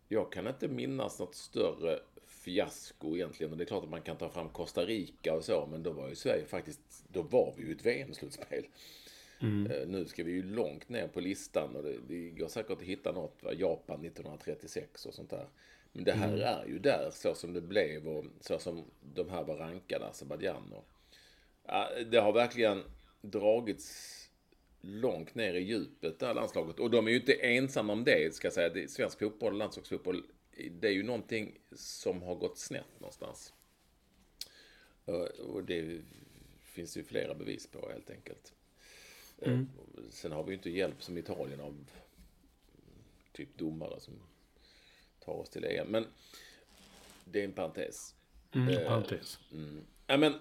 Jag kan inte minnas något större fiasko egentligen. Och det är klart att man kan ta fram Costa Rica och så, men då var ju Sverige faktiskt, då var vi ju ett VM-slutspel. Eh, Nu ska vi ju långt ner på listan och det, det går säkert att hitta något, va? Japan 1936 och sånt där. Men det här är ju där, så som det blev och så som de här var rankade, Azerbajdzjan. och- Ja, det har verkligen dragits långt ner i djupet, det här landslaget. Och de är ju inte ensamma om det, ska jag säga. Det svensk fotboll, landslagsfotboll, det är ju någonting som har gått snett någonstans. Och- Och det finns ju flera bevis på, helt enkelt. Eh, Sen har vi ju inte hjälp som Italien av typ domare som tar oss till EM. Men det är en parentes. Mm, parentes. Ja, men,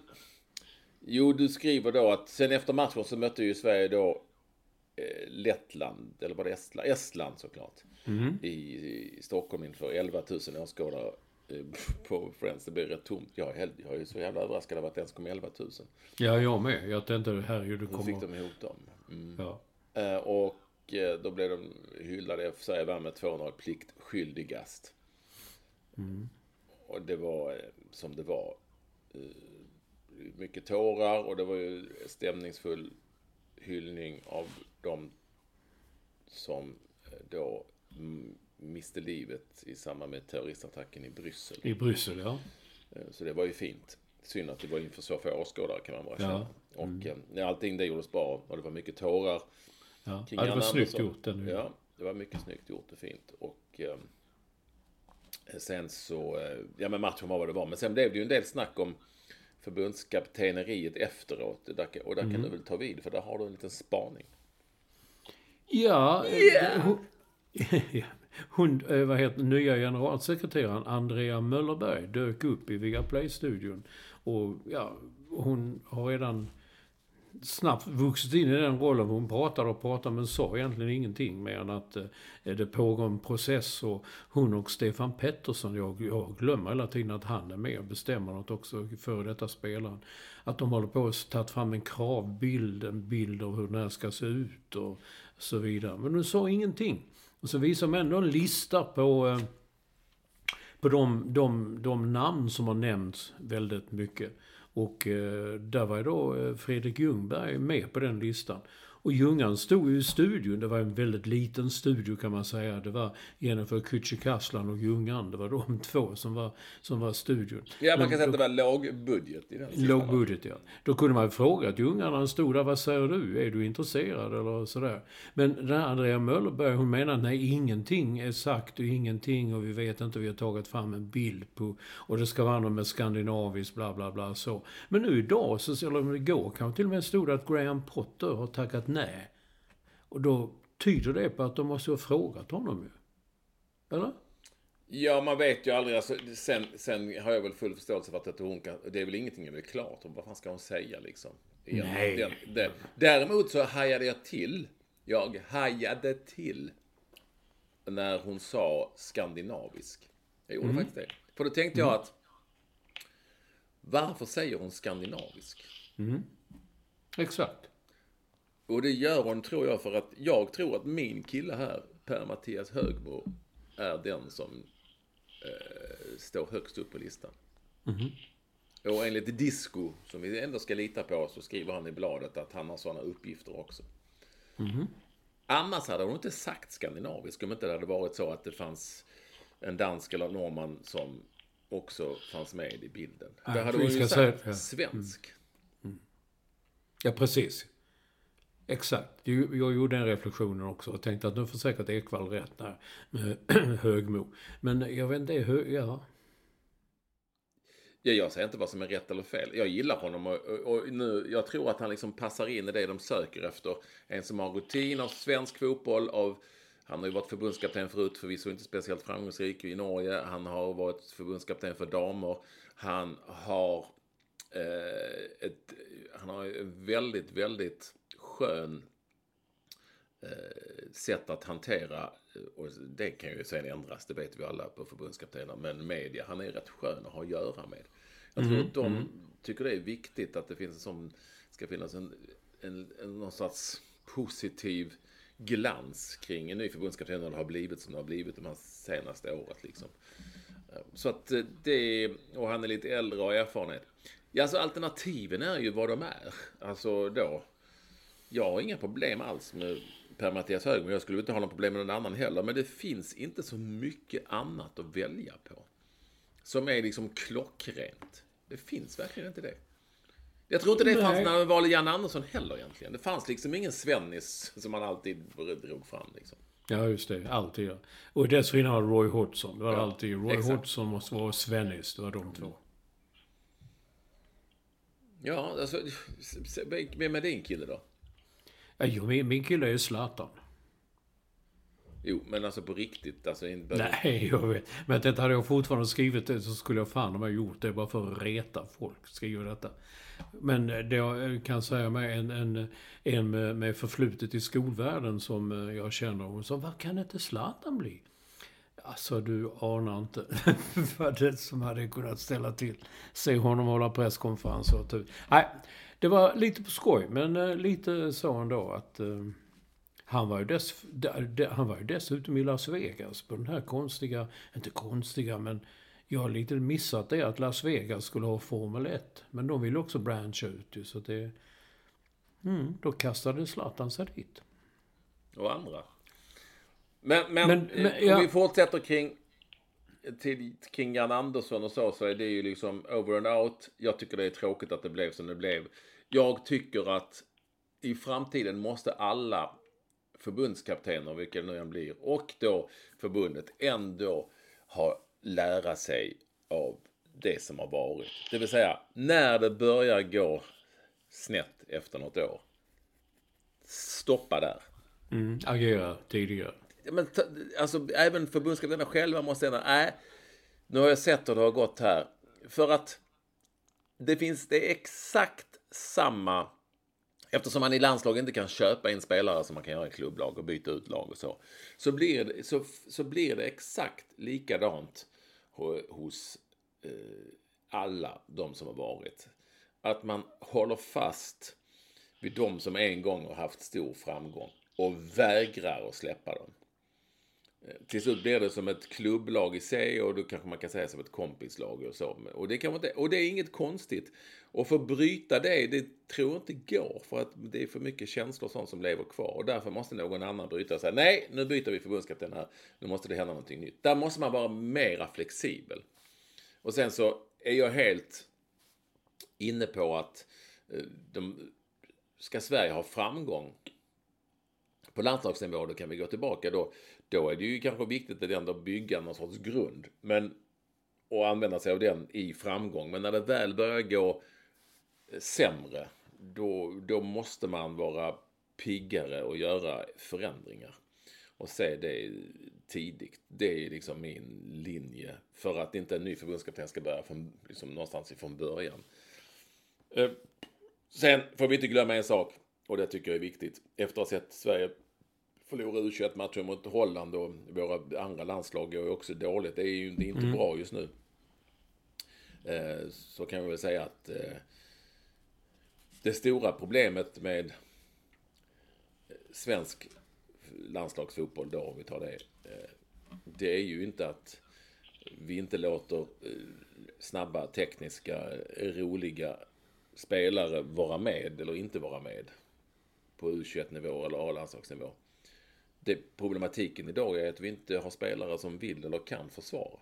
jo, du skriver då att sen efter matchen så mötte ju Sverige då eh, Lettland, eller var det Estland? Estland såklart. I, I Stockholm inför 11 000 åskådare eh, (laughs) på Friends. Det blev rätt tomt. Jag är, jag är så jävla överraskad av att det ens kom 11 000. Ja, jag med. Jag tänkte, herregud, det Då fick kommer... de ihop dem. Mm. Ja. Eh, och eh, då blev de hyllade, Sverige vann med 200 pliktskyldigast. Och det var eh, som det var. Eh, mycket tårar och det var ju stämningsfull hyllning av de som eh, då mm, miste livet i samband med terroristattacken i Bryssel. I Bryssel, ja. Eh, Så det var ju fint. Synd att det var inför så få åskådare kan man bara Ja. känna. Och eh, allting det gjordes bra och det var mycket tårar. Ja, ja det var snyggt gjort. Den. Ja, det var mycket snyggt gjort och fint. Och eh, sen så, eh, ja men matchen var vad det var. Men sen blev det ju en del snack om förbundskapteneriet efteråt. Där, kan- och där Mm. kan du väl ta vid, för där har du en liten spaning. Ja, eh, hon, (laughs) hon eh, vad heter nya generalsekreteraren Andrea Möllerberg dök upp i Viaplay-studion. Och ja, hon har redan snabbt vuxit in i den rollen. Hon pratar och pratar men sa egentligen ingenting mer än att eh, det pågår en process och hon och Stefan Pettersson, jag, jag glömmer hela tiden att han är med och bestämmer något också, före detta spelaren. Att de håller på att ta fram en kravbild, en bild av hur den här ska se ut och så vidare. Men de sa ingenting. Och så visade de ändå en lista på eh, på de, de, de namn som har nämnts väldigt mycket. Och eh, där var ju då eh, Fredrik Ljungberg med på den listan. Och Ljungan stod ju i studion. Det var en väldigt liten studio kan man säga. Det var Jennifer Kücükaslan och Ljungan. Det var de (laughs) två som var, som var studion. Ja, man kan säga att det var låg budget i den sista Låg matchen. budget, ja. Då kunde man fråga att Ljungan, han stod där, vad säger du? Är du intresserad eller sådär? Men den här Andrea Möllerberg, hon menar att nej, ingenting är sagt och ingenting och vi vet inte, vi har tagit fram en bild på och det ska vara något med skandinaviskt, bla bla bla så. Men nu idag, så, eller igår kanske till och med stod det att Graham Potter har tackat nej. Och då tyder det på att de måste ha frågat honom ju. Eller? Ja, man vet ju aldrig. Alltså, sen, sen har jag väl full förståelse för att hon kan... Det är väl ingenting är väl klart. Vad fan ska hon säga liksom? Nej. Den, den. Däremot så hajade jag till. Jag hajade till. När hon sa skandinavisk. Jag gjorde faktiskt det. För då tänkte jag att... Varför säger hon skandinavisk? Exakt. Och det gör hon, tror jag, för att jag tror att min kille här, Per-Mattias Högmo, är den som eh, står högst upp på listan. Och enligt Disco, som vi ändå ska lita på, så skriver han i bladet att han har sådana uppgifter också. Annars hade hon inte sagt skandinavisk om inte det hade varit så att det fanns en dansk eller norrman som också fanns med i bilden. Då Nej, hade hon ju sagt säga- ja. svensk. Ja, precis. Exakt. Jag gjorde den reflektionen också och tänkte att nu får säkert Ekwall rätt där med (clears throat) Högmo. Men jag vet inte, hö, ja. Ja, jag säger inte vad som är rätt eller fel. Jag gillar honom och, och, och nu, jag tror att han liksom passar in i det de söker efter. En som har rutin av svensk fotboll, av han har ju varit förbundskapten förut, förvisso inte speciellt framgångsrik i Norge. Han har varit förbundskapten för damer. Han har eh, ett, han har en väldigt, väldigt skön eh, sätt att hantera, eh, och det kan ju sen ändras, det vet vi alla på förbundskaptener, men media, han är rätt skön att ha att göra med. Jag tror att de tycker det är viktigt att det finns en sån, ska finnas en, en, en någon slags positiv glans kring en ny förbundskapten när det har blivit som det har blivit de här senaste året liksom. Eh, Så att det, och han är lite äldre och har erfarenhet. Ja, alltså alternativen är ju vad de är. Alltså då, jag har inga problem alls med Per-Mattias Högmo. Jag skulle inte ha något problem med någon annan heller. Men det finns inte så mycket annat att välja på. Som är liksom klockrent. Det finns verkligen inte det. Jag tror inte det Nej. fanns när man valde Jan Andersson heller egentligen. Det fanns liksom ingen Svennis som man alltid drog fram liksom. Ja, just det. Alltid. Ja. Och dessförinnan det Roy Hodgson. Det var Ja, alltid Roy exakt. Hodgson måste vara Svennis. Det var de två. Ja, alltså, vem är din kille då? Jo, min, min kille är Zlatan. Jo, men alltså på riktigt. Alltså, inte Nej, jag vet. Men detta hade jag fortfarande skrivit det så skulle jag fan ha gjort det bara för att reta folk. Skriva detta. Men det jag kan säga med en, en, en med, med förflutet i skolvärlden som eh, jag känner. Hon sa, vad kan inte Zlatan bli? Alltså du anar inte (laughs) vad det som hade kunnat ställa till. Se honom hålla presskonferenser och typ. Nej, det var lite på skoj, men eh, lite så ändå att uh, han, var ju dess, han var ju dessutom i Las Vegas på den här konstiga, inte konstiga, men jag har lite missat det att Las Vegas skulle ha Formel 1. Men de vill också branscha ut ju, så det... Mm, då kastade Zlatan sig dit. Och andra. Men, men, Men- men, om ja. vi fortsätter kring, till, kring Jan Andersson och så, så är det ju liksom over and out. Jag tycker det är tråkigt att det blev som det blev. Jag tycker att i framtiden måste alla förbundskaptener, vilka det nu än blir, och då förbundet ändå ha, lära sig av det som har varit. Det vill säga, när det börjar gå snett efter något år, stoppa där. Mm, agera tidigare. Men alltså, även förbundskaptenerna själva måste ändå, nej, nu har jag sett hur det har gått här. För att det finns, det är exakt samma, eftersom man i landslag inte kan köpa in spelare som man kan göra i klubblag och byta ut lag och så, så blir det, så, så blir det exakt likadant hos eh, alla de som har varit. Att man håller fast vid de som en gång har haft stor framgång och vägrar att släppa dem. Eh, till slut blir det som ett klubblag i sig och då kanske man kan säga som ett kompislag och så. Och det, kan man inte, och det är inget konstigt. Och för att bryta det, det tror jag inte går för att det är för mycket känslor och sånt som lever kvar. Och därför måste någon annan bryta och säga nej, nu byter vi förbundskapten här. Nu måste det hända någonting nytt. Där måste man vara mera flexibel. Och sen så är jag helt inne på att eh, de, ska Sverige ha framgång på landslagsnivå, då kan vi gå tillbaka då. Då är det ju kanske viktigt att ändå bygga någon sorts grund. Men, och använda sig av den i framgång. Men när det väl börjar gå eh, sämre, då, då måste man vara piggare och göra förändringar. Och se det tidigt. Det är liksom min linje. För att inte en ny förbundskapten ska börja från, liksom någonstans ifrån början. Eh, sen får vi inte glömma en sak, och det tycker jag är viktigt. Efter att ha sett Sverige förlora U21-matcher mot Holland och våra andra landslag går ju också dåligt. Det är ju det är inte bra just nu. Eh, så kan vi väl säga att eh, det stora problemet med svensk landslagsfotboll då, om vi tar det. eh, Det är ju inte att vi inte låter eh, snabba, tekniska, roliga spelare vara med eller inte vara med på U21-nivå eller A-landslagsnivå. Det, problematiken idag är att vi inte har spelare som vill eller kan försvara.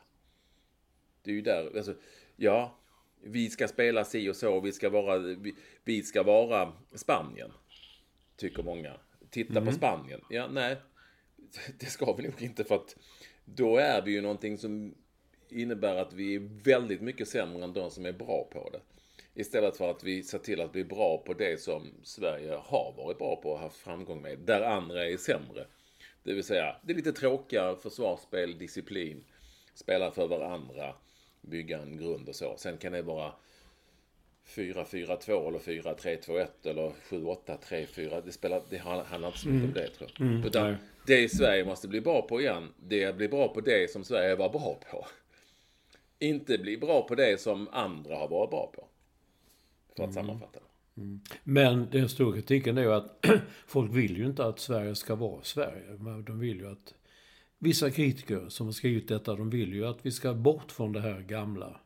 Det är ju där, alltså, ja, vi ska spela si och så, vi ska vara, vi, vi ska vara Spanien, tycker många. Titta på Spanien. Ja, nej, (laughs) det ska vi nog inte för att då är vi ju någonting som innebär att vi är väldigt mycket sämre än de som är bra på det. Istället för att vi ser till att bli bra på det som Sverige har varit bra på och haft framgång med, där andra är sämre. Det vill säga, det är lite tråkigare försvarsspel, disciplin, spela för varandra, bygga en grund och så. Sen kan det vara 4-4-2 eller 4-3-2-1 eller 7-8-3-4. Det, spelar, det handlar inte så mycket om det tror jag. Utan nej. det Sverige måste bli bra på igen, det är att bli bra på det som Sverige var bra på. Inte bli bra på det som andra har varit bra på. För att sammanfatta det. Mm. Men den stora kritiken är ju att (clears throat) folk vill ju inte att Sverige ska vara Sverige. De vill ju att... Vissa kritiker som har skrivit detta, de vill ju att vi ska bort från det här gamla.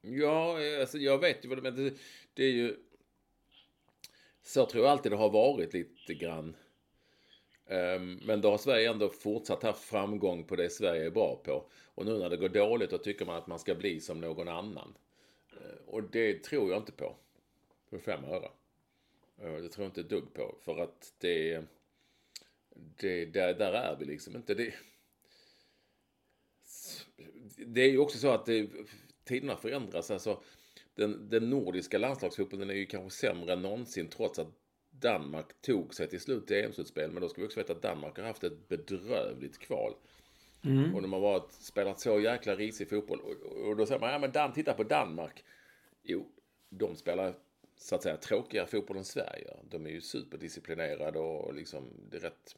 Ja, alltså jag vet ju vad du menar. Det, det är ju... Så tror jag alltid det har varit lite grann. Ehm, men då har Sverige ändå fortsatt haft framgång på det Sverige är bra på. Och nu när det går dåligt då tycker man att man ska bli som någon annan. Ehm, och det tror jag inte på. För fem öre. Eh, Det tror jag inte ett dugg på. För att det... det där, där är vi liksom inte. Det, det är ju också så att det, tiderna förändras. Alltså, den, den nordiska landslagsfotbollen är ju kanske sämre än någonsin trots att Danmark tog sig till slut till EM-slutspel. Men då ska vi också veta att Danmark har haft ett bedrövligt kval. Och de har varit, spelat så jäkla risig fotboll. Och, och då säger man, ja men Dan, titta på Danmark. Jo, de spelar så att säga tråkigare fotboll än Sverige. De är ju superdisciplinerade och liksom det är rätt...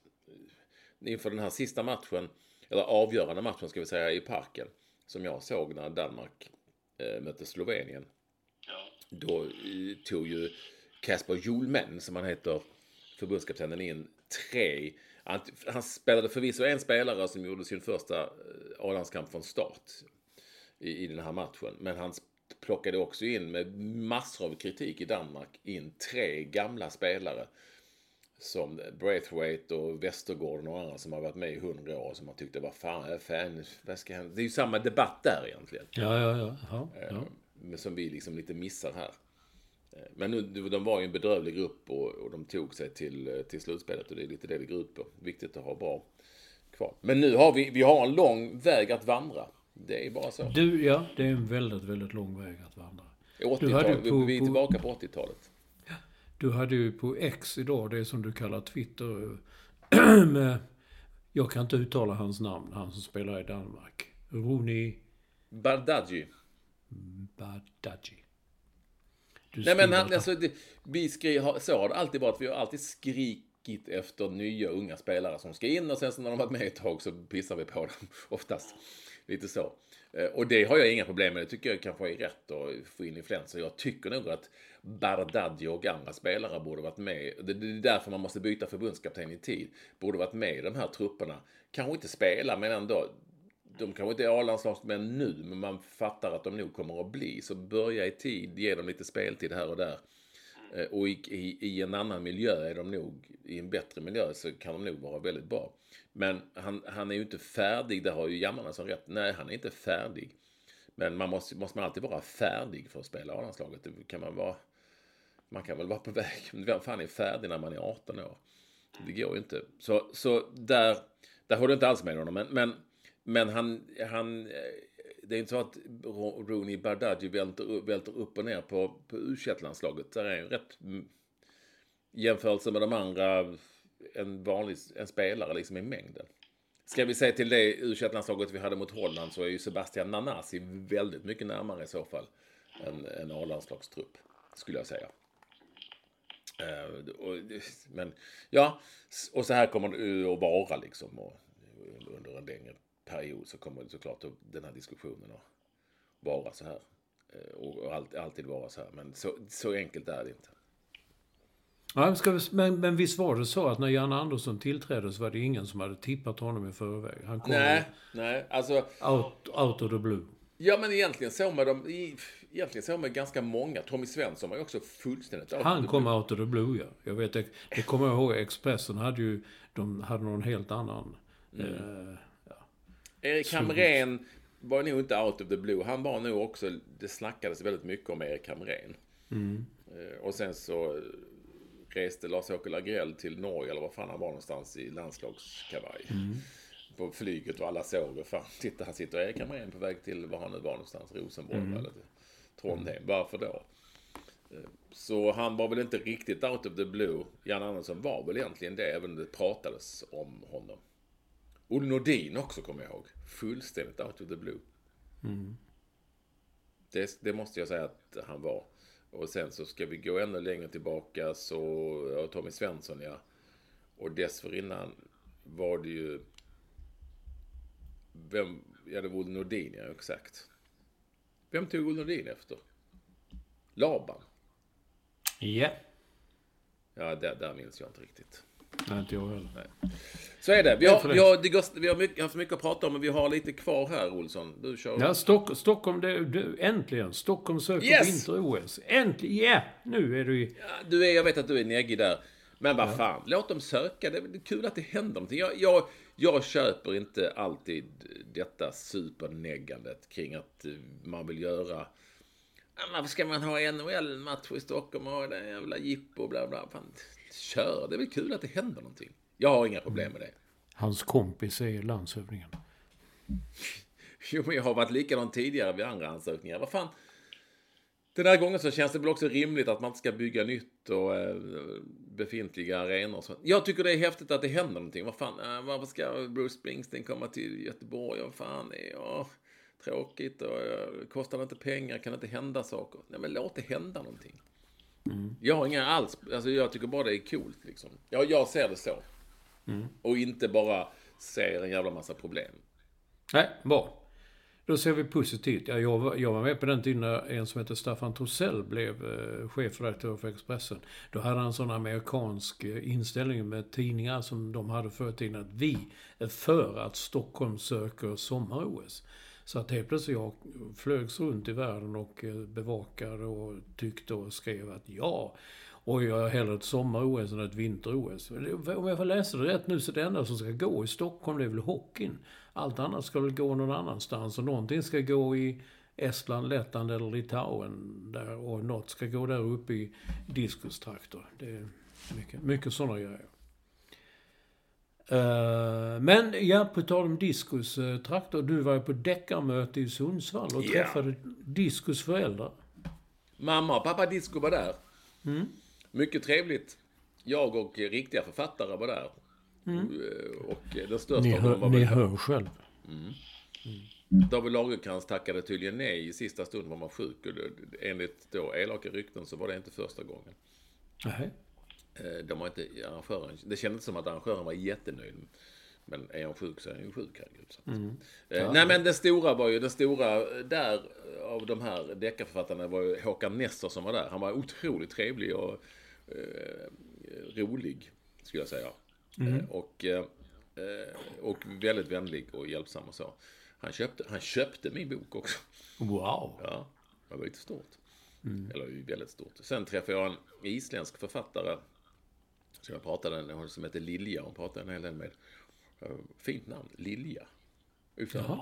Inför den här sista matchen, eller avgörande matchen ska vi säga, i parken. Som jag såg när Danmark eh, mötte Slovenien. Då eh, tog ju Kasper Julmen, som han heter, förbundskaptenen in tre. Han, han spelade förvisso en spelare som gjorde sin första eh, A-landskamp från start i, i den här matchen. Men han plockade också in med massor av kritik i Danmark in tre gamla spelare. Som Braithwaite och Westergården och andra som har varit med i hundra år som har tyckt det var fan, fan vad ska hända? Det är ju samma debatt där egentligen. Ja, ja, ja. ja, ja. Men som vi liksom lite missar här. Eh, Men nu, de var ju en bedrövlig grupp och, och de tog sig till, eh, till slutspelet och det är lite det det går ut på. Viktigt att ha bra kvar. Men nu har vi, vi har en lång väg att vandra. Det är bara så. Du, ja, det är en väldigt, väldigt lång väg att vandra. 80-talet, hade på- vi är tillbaka på 80-talet. Du hade ju på X idag, det som du kallar Twitter, (clears throat) med, jag kan inte uttala hans namn, han som spelar i Danmark. Roni Bardghji. Du Nej men han, alltså, det, vi skri, så har det alltid varit. Vi har alltid hackigt efter nya unga spelare som ska in och sen så när de varit med ett tag så pissar vi på dem (laughs) oftast. Lite så. Eh, och det har jag inga problem med. Det tycker jag kanske är rätt att få in influenser. Jag tycker nog att Bardadji och andra spelare borde varit med. Det det är därför man måste byta förbundskapten i tid. Borde varit med i de här trupperna. Kanske inte spela men ändå de kanske inte är A-landslagsmän nu, men man fattar att de nog kommer att bli. Så börja i tid, ge dem lite speltid här och där. Eh, och i, i, i en annan miljö är de nog, i en bättre miljö så kan de nog vara väldigt bra. Men han, han är ju inte färdig, där har ju Jammarna som rätt. Nej, han är inte färdig. Men man måste, måste man alltid vara färdig för att spela A-landslaget. Det kan man vara, man kan väl vara på (laughs) väg. Men vem fan är färdig när man är 18 år? Det går ju inte. Så, så där, där håller jag inte alls med honom. Men, men, men han, han, eh, det är inte så att Rooney Bardghji välter, upp- välter upp och ner på, på u landslaget Där är en rätt jämförelse med de andra, en vanlig en spelare liksom i mängden. Ska vi säga till det u landslaget vi hade mot Holland så är ju Sebastian Nanasi väldigt mycket närmare i så fall än en A-landslagstrupp, skulle jag säga. Eh, men ja, och så här kommer det att vara liksom. Under en längre period så kommer det såklart den här diskussionen att vara så här. Eh, och och allt, alltid vara så här. Men så, så enkelt är det inte. Ja, vi, men, men visst var det så att när Jan Andersson tillträdde så var det ingen som hade tippat honom i förväg? Han kom Nej, nej, alltså. out, out of the blue. Ja, men egentligen så med de, egentligen så med ganska många. Tommy Svensson var ju också fullständigt Han kom out of the blue, ja. Jag vet, det, det kommer jag ihåg. Expressen hade ju, de hade någon helt annan. Eh, Erik Hamrén var nog inte out of the blue. Han var nog också, det snackades väldigt mycket om Erik Hamrén. Eh, Och sen så reste Lars-Åke Lagrell till Norge, eller var fan han var någonstans, i landslagskavaj. På flyget och alla såg (laughs) och fan, titta här sitter Erik Hamrén på väg till, var han nu var någonstans, Rosenborg eller till Trondheim. Varför då? Eh, Så han var väl inte riktigt out of the blue. Jan Andersson var väl egentligen det, även om det pratades om honom. Olle Nordin också, kommer jag ihåg. Fullständigt out of the blue. Det, det måste jag säga att han var. Och sen så ska vi gå ännu längre tillbaka så, ja, Tommy Svensson ja. Och dessförinnan var det ju... Vem, ja det var Olle Nordin, ja exakt. Vem tog Olle Nordin efter? Laban? Ja. Ja, där, där minns jag inte riktigt. Nej, inte jag heller. Så är det. Vi Nej, har, vi har, det går, vi har mycket, haft mycket att prata om, men vi har lite kvar här, Olsson. Du kör. Ja, Stock, Stockholm, det, det, äntligen. Stockholm söker Yes! vinter-OS. Äntligen! Ja! Nu är du i... Ja, Du är, jag vet att du är neggig där. Men vad fan, låt dem söka. Det är kul att det händer någonting. Jag, jag, jag köper inte alltid detta superneggandet kring att eh, man vill göra... Ja, Varför ska man ha NHL-match i Stockholm och det jävla jippo och bla bla. Fan, kör, det är väl kul att det händer någonting. Jag har inga problem med det. Hans kompis är landshövdingen. (laughs) Jo, men jag har varit likadant tidigare vid andra ansökningar. Vad fan? Den här gången så känns det väl också rimligt att man inte ska bygga nytt och eh, befintliga arenor. och. Jag tycker det är häftigt att det händer någonting. Vad fan, eh, varför ska Bruce Springsteen komma till Göteborg? Vad fan, är jag tråkigt och eh, kostar det inte pengar? Kan det inte hända saker? Nej, men låt det hända någonting. Jag har inga alls, alltså jag tycker bara det är coolt liksom. Jag, jag ser det så. Och inte bara ser en jävla massa problem. Nej, bra. Då ser vi positivt. Ja, jag, var, jag var med på den tiden när en som heter Staffan Torssell blev eh, chefredaktör för Expressen. Då hade han en sån amerikansk eh, inställning med tidningar som de hade förr i tiden att vi är för att Stockholm söker sommar-OS. Så att helt plötsligt jag flögs runt i världen och eh, bevakade och tyckte och skrev att ja, och jag har hellre ett sommar-OS än ett vinter-OS. Om jag får läsa det rätt nu så det enda som ska gå i Stockholm det är väl hockeyn. Allt annat ska väl gå någon annanstans och någonting ska gå i Estland, Lettland eller Litauen. Där, och något ska gå där uppe i diskustrakter. Det är mycket, mycket sådana grejer. Eh, men ja, på tal om diskustraktor. Du var ju på deckarmöte i Sundsvall och Ja. träffade Diskus föräldrar. Mamma och pappa Disco var där. Mycket trevligt. Jag och riktiga författare var där. Eh, Och den största Ni, av dem hör, var ni hör själv. David Lagercrantz tackade tydligen nej i sista stund var man sjuk. Och enligt då elaka rykten så var det inte första gången. Nej. Eh, De var inte arrangören. Det kändes som att arrangören var jättenöjd. Men är han sjuk så är han ju sjuk, herregud. Så. Eh, Nej men det stora var ju, det stora där av de här deckarförfattarna var ju Håkan Nestor som var där. Han var otroligt trevlig och eh, rolig, skulle jag säga. Eh, och, eh, eh, och väldigt vänlig och hjälpsam och så. Han köpte, han köpte min bok också. Wow. Ja, det var lite stort. Eller ju väldigt stort. Sen träffade jag en isländsk författare. Så jag pratade med hon som heter Lilja. Hon pratade en hel del med. Eh, Fint namn, Lilja. Jaha.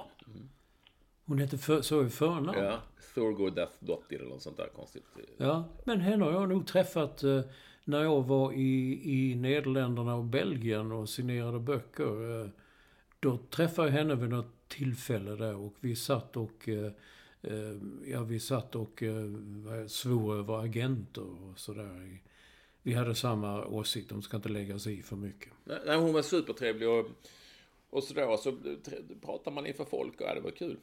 Hon heter för, så i förnamn? Ja, Thorgodottir eller något sånt där konstigt. Ja, men henne har jag nog träffat eh, när jag var i, i Nederländerna och Belgien och signerade böcker. Eh, då träffade jag henne vid något tillfälle där och vi satt och eh, eh, ja, vi satt och eh, svor över agenter och sådär. Vi hade samma åsikt, de ska inte lägga sig i för mycket. Nej, hon var supertrevlig och, och sådär. Så pratade man inför folk och ja, det var kul.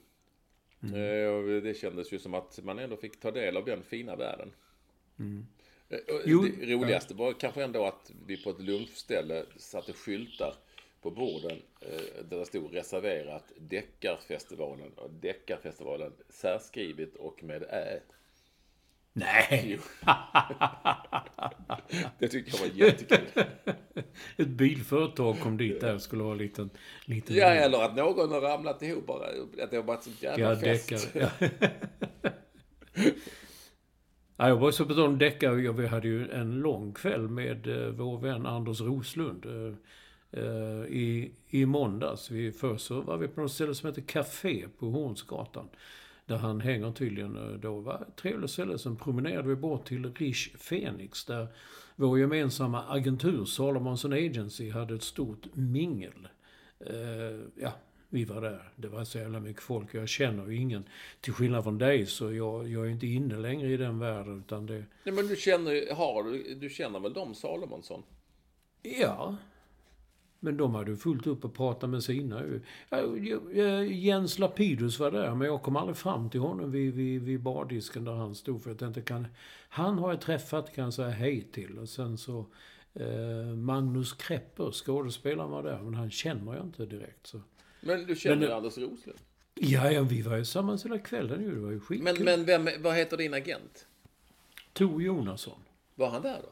Eh, och det kändes ju som att man ändå fick ta del av den fina världen. Eh, och Jo, det roligaste var kanske ändå att vi på ett lunchställe satte skyltar på borden eh, där det stod reserverat Deckarfestivalen och Deckarfestivalen särskrivet och med ä. Nej! Det tyckte jag var jättekul. (laughs) Ett bilföretag kom dit där och skulle ha en liten... liten Ja, eller att någon har ramlat ihop bara. Att det har varit sånt jävla Ja, fest. deckare. Ja. ja, jag var så på om deckare. Vi hade ju en lång kväll med eh, vår vän Anders Roslund. Eh, eh, i, I måndags. Vi, först så var vi på något ställe som heter Café på Hornsgatan. Där han hänger tydligen eh, då. var ett trevligt ställe. Sen promenerade vi bort till Rish Phoenix. Där vår gemensamma agentur Salomonson Agency hade ett stort mingel. Eh, ja, vi var där. Det var så jävla mycket folk. Jag känner ju ingen. Till skillnad från dig så jag, jag är inte inne längre i den världen. Utan det... Nej, men du känner, har, du, du känner väl dem Salomonsson? Ja. Men de hade fullt upp att prata med sina. Ja, eh, Jens Lapidus var där, men jag kom aldrig fram till honom vid, vid, vid bardisken där han stod. För jag tänkte, kan, han har jag träffat, kan jag säga hej till. Och sen så eh, Magnus Krepper, skådespelaren var där, men han känner jag inte direkt. Så. Men du känner Men- ju Anders Roslund. Ja, ja, vi var ju tillsammans hela kvällen ju. Det var ju skitkul. Men, men vem, vad heter din agent? Tor Jonasson. Var han där då?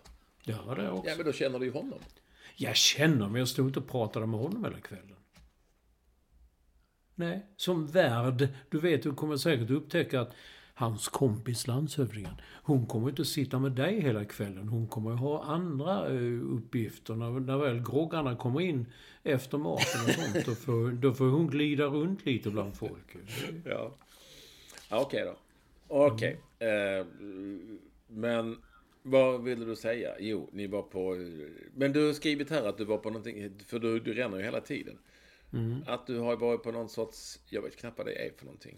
Jag var där också. Ja, men då känner du ju honom. Jag känner, men jag stod inte och pratade med honom hela kvällen. Nej, som värd. Du vet, du kommer säkert upptäcka att hans kompis landshövdingen, hon kommer inte att sitta med dig hela kvällen. Hon kommer att ha andra eh, uppgifter. När, när väl groggarna kommer in efter maten och sånt, då får, då får hon glida runt lite bland folk. Ja. ja Okej då. Okej. Eh, men vad ville du säga? Jo, ni var på... Men du har skrivit här att du var på någonting, för du, du ränner ju hela tiden. Att du har varit på någon sorts, jag vet knappt vad det är för någonting.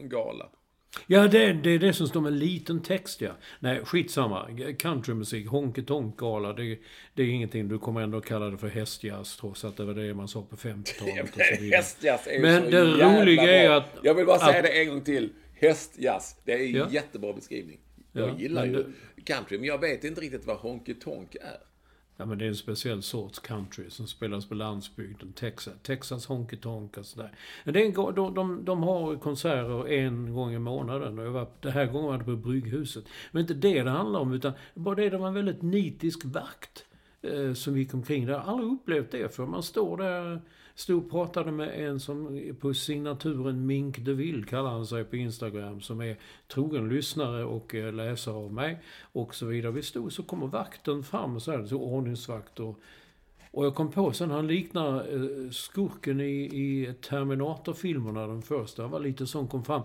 En gala. Ja, det, det är det som står med liten text, ja. Nej, skitsamma. Countrymusik, honky tonk gala det, det är ingenting. Du kommer ändå kalla det för hästjazz, trots att det var det man sa på 50-talet och så (laughs) vidare. Hästjazz är ju Men så det roliga bra. är att- Jag vill bara säga att- det en gång till. Hästjazz. Det är en Ja. jättebra beskrivning. Jag Ja, gillar ju country, men jag vet inte riktigt vad honky tonk är. Ja, men det är en speciell sorts country som spelas på landsbygden. Texas, Texas honky tonk och sådär. Det är en, de, de, de har konserter en gång i månaden. Och jag var, det här gången var det på Brygghuset. Men inte det det handlar om, utan bara det, det var en väldigt nitisk vakt eh, som gick omkring där. Jag har aldrig upplevt det för Man står där, stod och pratade med en som på signaturen Mink DeVille kallar han sig på Instagram, som är trogen lyssnare och eh, läsare av mig och så vidare. Vi stod så kommer vakten fram och så här, så ordningsvakt och och jag kom på sen, han liknar eh, skurken i, i Terminator-filmerna, den första. Han var lite sån, kom fram.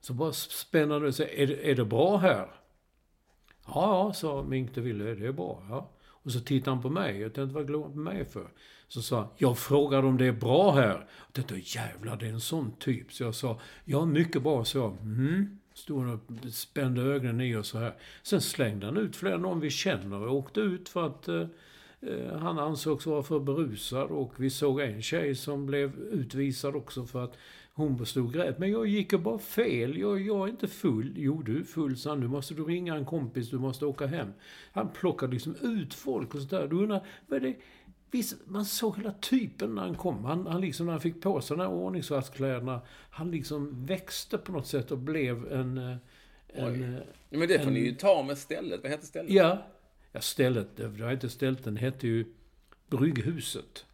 Så bara spännande sa Är, är det bra här? Ja, ja, sa Mink de Ville. Det är bra, ja. Och så tittade han på mig. Jag tänkte, vad glor han på mig för? Så sa han, jag frågade om det är bra här. Jag tänkte, jävlar, det är en sån typ. Så jag sa, ja, mycket bra, så jag. Mm. Stod han och spände ögonen i och så här. Sen slängde han ut flera någon vi känner och åkte ut för att eh, eh, han ansågs vara för berusad och vi såg en tjej som blev utvisad också för att hon stod och grät. Men jag gick ju bara fel. Jag, jag är inte full. Jo, du är full, sa. Nu måste du ringa en kompis. Du måste åka hem. Han plockade liksom ut folk och sådär. Du undrar, vad är det? Visst, man såg hela typen när han kom. Han, han liksom, när han fick på sig de här ordningsvaktskläderna, han liksom växte på något sätt och blev en... eh, en eh, Ja, Men det får ni ju ta med stället. Vad heter stället? Ja. Ja, stället, det var inte stället, den hette ju Brygghuset.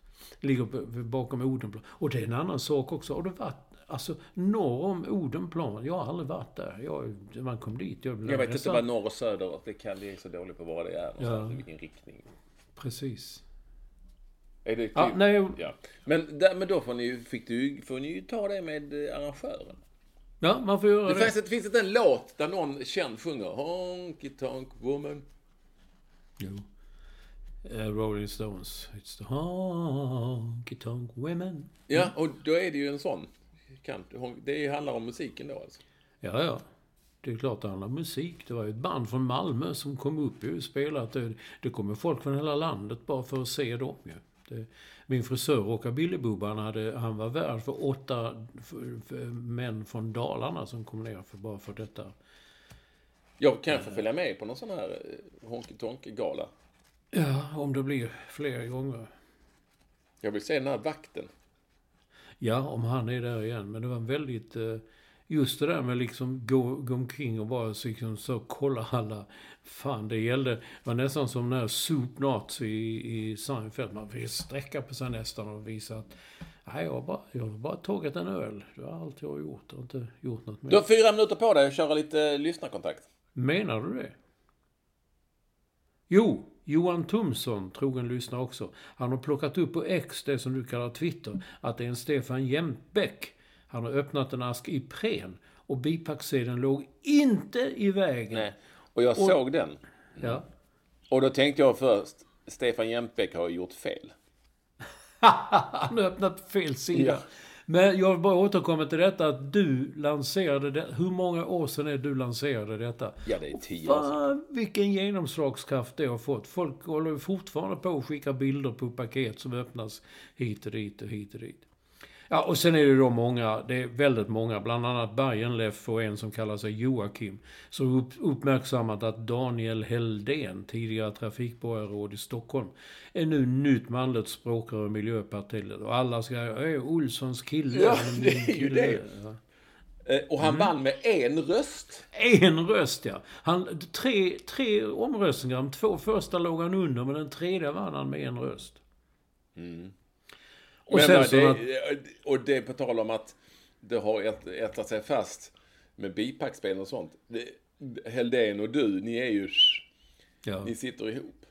Ligger bakom Odenplan. Och det är en annan sak också. Har du varit, alltså norr om Odenplan? Jag har aldrig varit där. Jag, man kom dit. Jag, Jag vet inte vad norr och söder, det kan är så dålig på vad det är. Ja. Ja. Vilken riktning. Precis. Är det typ... Ja, nej, Ja. Men, där, men då får ni, fick du, får ni ju ta det med eh, arrangören. ja, man får göra Det det. finns, det finns inte en låt där någon känd sjunger Honky Tonk Woman. Jo. Eh, Rolling Stones. It's the honky tonk women. Ja, och då är det ju en sån. Kan, det handlar om musiken då alltså. Ja, ja. Det är klart det handlar om musik. Det var ju ett band från Malmö som kom upp och spelat. Det, kommer folk från hela landet bara för att se dem ju. Det, min frisör Rockabilly-Bubban, han var värd för åtta män från Dalarna som kom ner för, bara för detta. Jag kan få följa med på någon sån här eh, Honky Tonk-gala. Ja, om det blir fler gånger. Jag vill se den här vakten. Ja, om han är där igen. Men det var väldigt... eh, Just det där med liksom gå, gå omkring och bara liksom så kolla alla. Fan, det gällde... Det var nästan som när Soup Nazi i, i Seinfeld. Man fick sträcka på sig nästan och visa att... Nej, jag har bara, jag har bara tagit en öl. Det var allt jag har gjort. Jag har inte gjort något mer. Du har fyra minuter på dig att köra lite lyssnarkontakt. Menar du det? Jo, Johan Tumsson, trogen lyssnare också. Han har plockat upp på X, det som du kallar Twitter, att det är en Stefan Jämtbäck. Han har öppnat en ask Ipren och bipacksedeln låg inte i vägen. Nej. Och jag såg den. Ja. Och då tänkte jag först, Stefan Jämtbäck har gjort fel. (laughs) Han har öppnat fel sida. Ja. Men jag vill bara återkomma till detta att du lanserade det. Hur många år sedan är det du lanserade detta? Ja, det är tio år sedan. Vilken genomslagskraft det har fått. Folk håller fortfarande på att skicka bilder på paket som öppnas hit och dit och hit och dit. Ja, och sen är det då många, det är väldigt många, bland annat Bajenleff och en som kallar sig Joakim, som upp, uppmärksammat att Daniel Heldén, tidigare trafikborgarråd i Stockholm, är nu nytt manligt språkrör i Miljöpartiet. Och alla ska, äh, Olssons kille. Ja, det är ju kille." det. Ja. Eh, Och han vann med en röst. En röst, ja. Han, tre, tre omröstningar. De två första låg han under, men den tredje vann han med en röst. Och Men sen det, att, Och det på tal om att det har ät- ätat sig fast med bipackspel och sånt. Heldén och du, ni är ju... ja, Ni sitter ihop.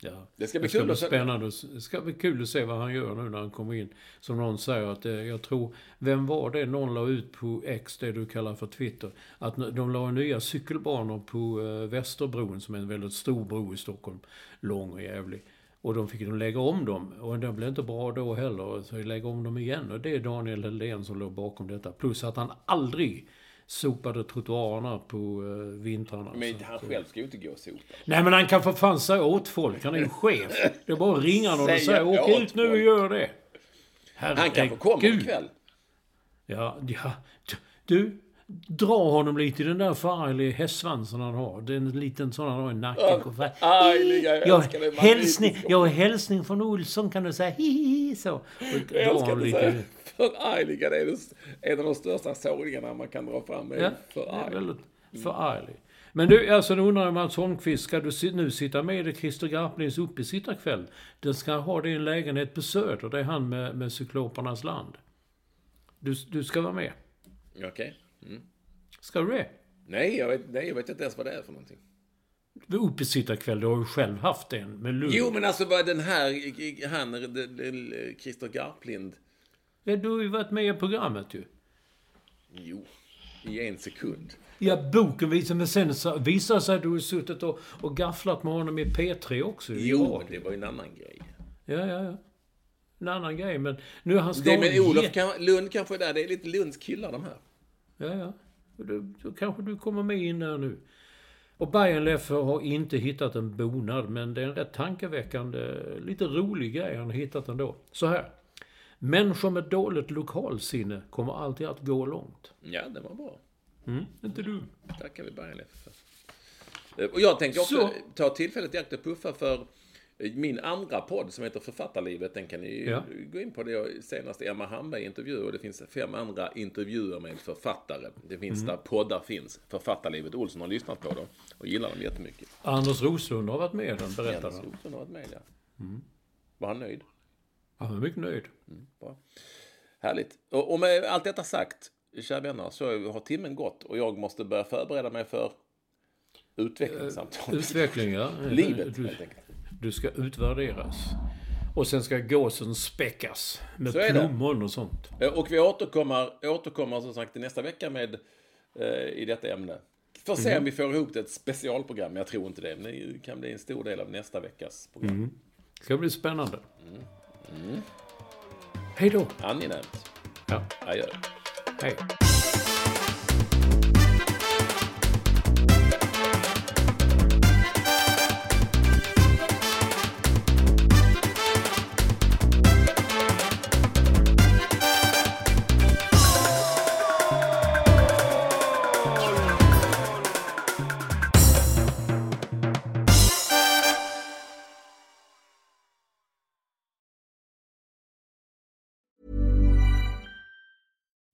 ja. Det ska bli det ska kul bli spännande. Det ska bli kul att se vad han gör nu när han kommer in. Som någon säger att eh, jag tror, vem var det någon la ut på X, det du kallar för Twitter? Att de la nya cykelbanor på eh, Västerbron, som är en väldigt stor bro i Stockholm. Lång och jävlig. Och de fick de lägga om dem. Och det blev inte bra då heller. Så de lägga om dem igen. Och det är Daniel Heldén som låg bakom detta. Plus att han aldrig sopade trottoarerna på uh, vintrarna. Men så han att, själv ska ju inte gå och sopa. Nej men han kan för fan säga åt folk. Han är ju chef. Det är bara att ringa någon och Säga åk ut nu och folk." gör det. Han kanske Herregud. kommer ikväll. Ja, ja. Du, dra honom lite i den där förargliga hästsvansen han har. Det är en liten sån han har i nacken. Argliga, jag Jag, det. hälsning, jag har hälsning från Olsson kan du säga. Hihi, så. Och Jag älskar det. lite. Förargliga, det är en av de största sågningarna man kan dra fram. Ja, är förarglig. Men du, alltså nu undrar jag Mats Holmqvist, ska du nu sitta med i Christer Garplings uppesittarkväll? Den ska ha en lägenhet på Söder, det är han med, med Cyklopernas land. Du, du ska vara med. Okej. Ska du det? Nej, jag vet, nej, jag vet inte ens vad det är för någonting. Uppesittarkväll, du har ju själv haft en med Lund. Jo, men alltså den här, han, Christer Garplind. Ja, du har ju varit med i programmet ju. Jo, i en sekund. Ja, boken visar, men sen så visar sig att du har suttit och, och gafflat med honom i P3 också. Jo, men det var ju en annan grej. Ja, ja, ja. En annan grej, men nu är han Det med stående- Olof kan, Lund kanske är där. Det är lite Lunds killar de här. Ja, ja. Då, då kanske du kommer med in där nu. Och Bayernleffe har inte hittat en bonad, men det är en rätt tankeväckande, lite rolig grej han har hittat ändå. Så här. Människor med dåligt lokalsinne kommer alltid att gå långt. Ja, det var bra. Mm, inte du? tackar vi Bajenleff för. Eh, Och jag tänkte också Så. ta tillfället i akt och puffa för min andra podd som heter Författarlivet. Den kan ni Ja. gå in på. Det senaste Emma Hamberg intervju och det finns fem andra intervjuer med författare. Det finns Mm. där poddar finns. Författarlivet. Olsson har lyssnat på dem och gillar dem jättemycket. Anders Roslund har varit med i den, berättar han. Olsson har varit med, ja. Mm. Var han nöjd? Han är mycket nöjd. Bra. Härligt. Och, och med allt detta sagt, kära vänner, så har timmen gått och jag måste börja förbereda mig för utvecklingssamtal. Utveckling, ja. (laughs) Livet, helt enkelt. Du ska utvärderas. Och sen ska gåsen späckas med det. plommon och sånt. Eh, Och vi återkommer, återkommer som sagt nästa vecka med eh, i detta ämne. Får se om vi får ihop det ett specialprogram. Jag tror inte det, men det kan bli en stor del av nästa veckas program. ska bli spännande. Hej då. Angenämt. Ja, Adjö. hej.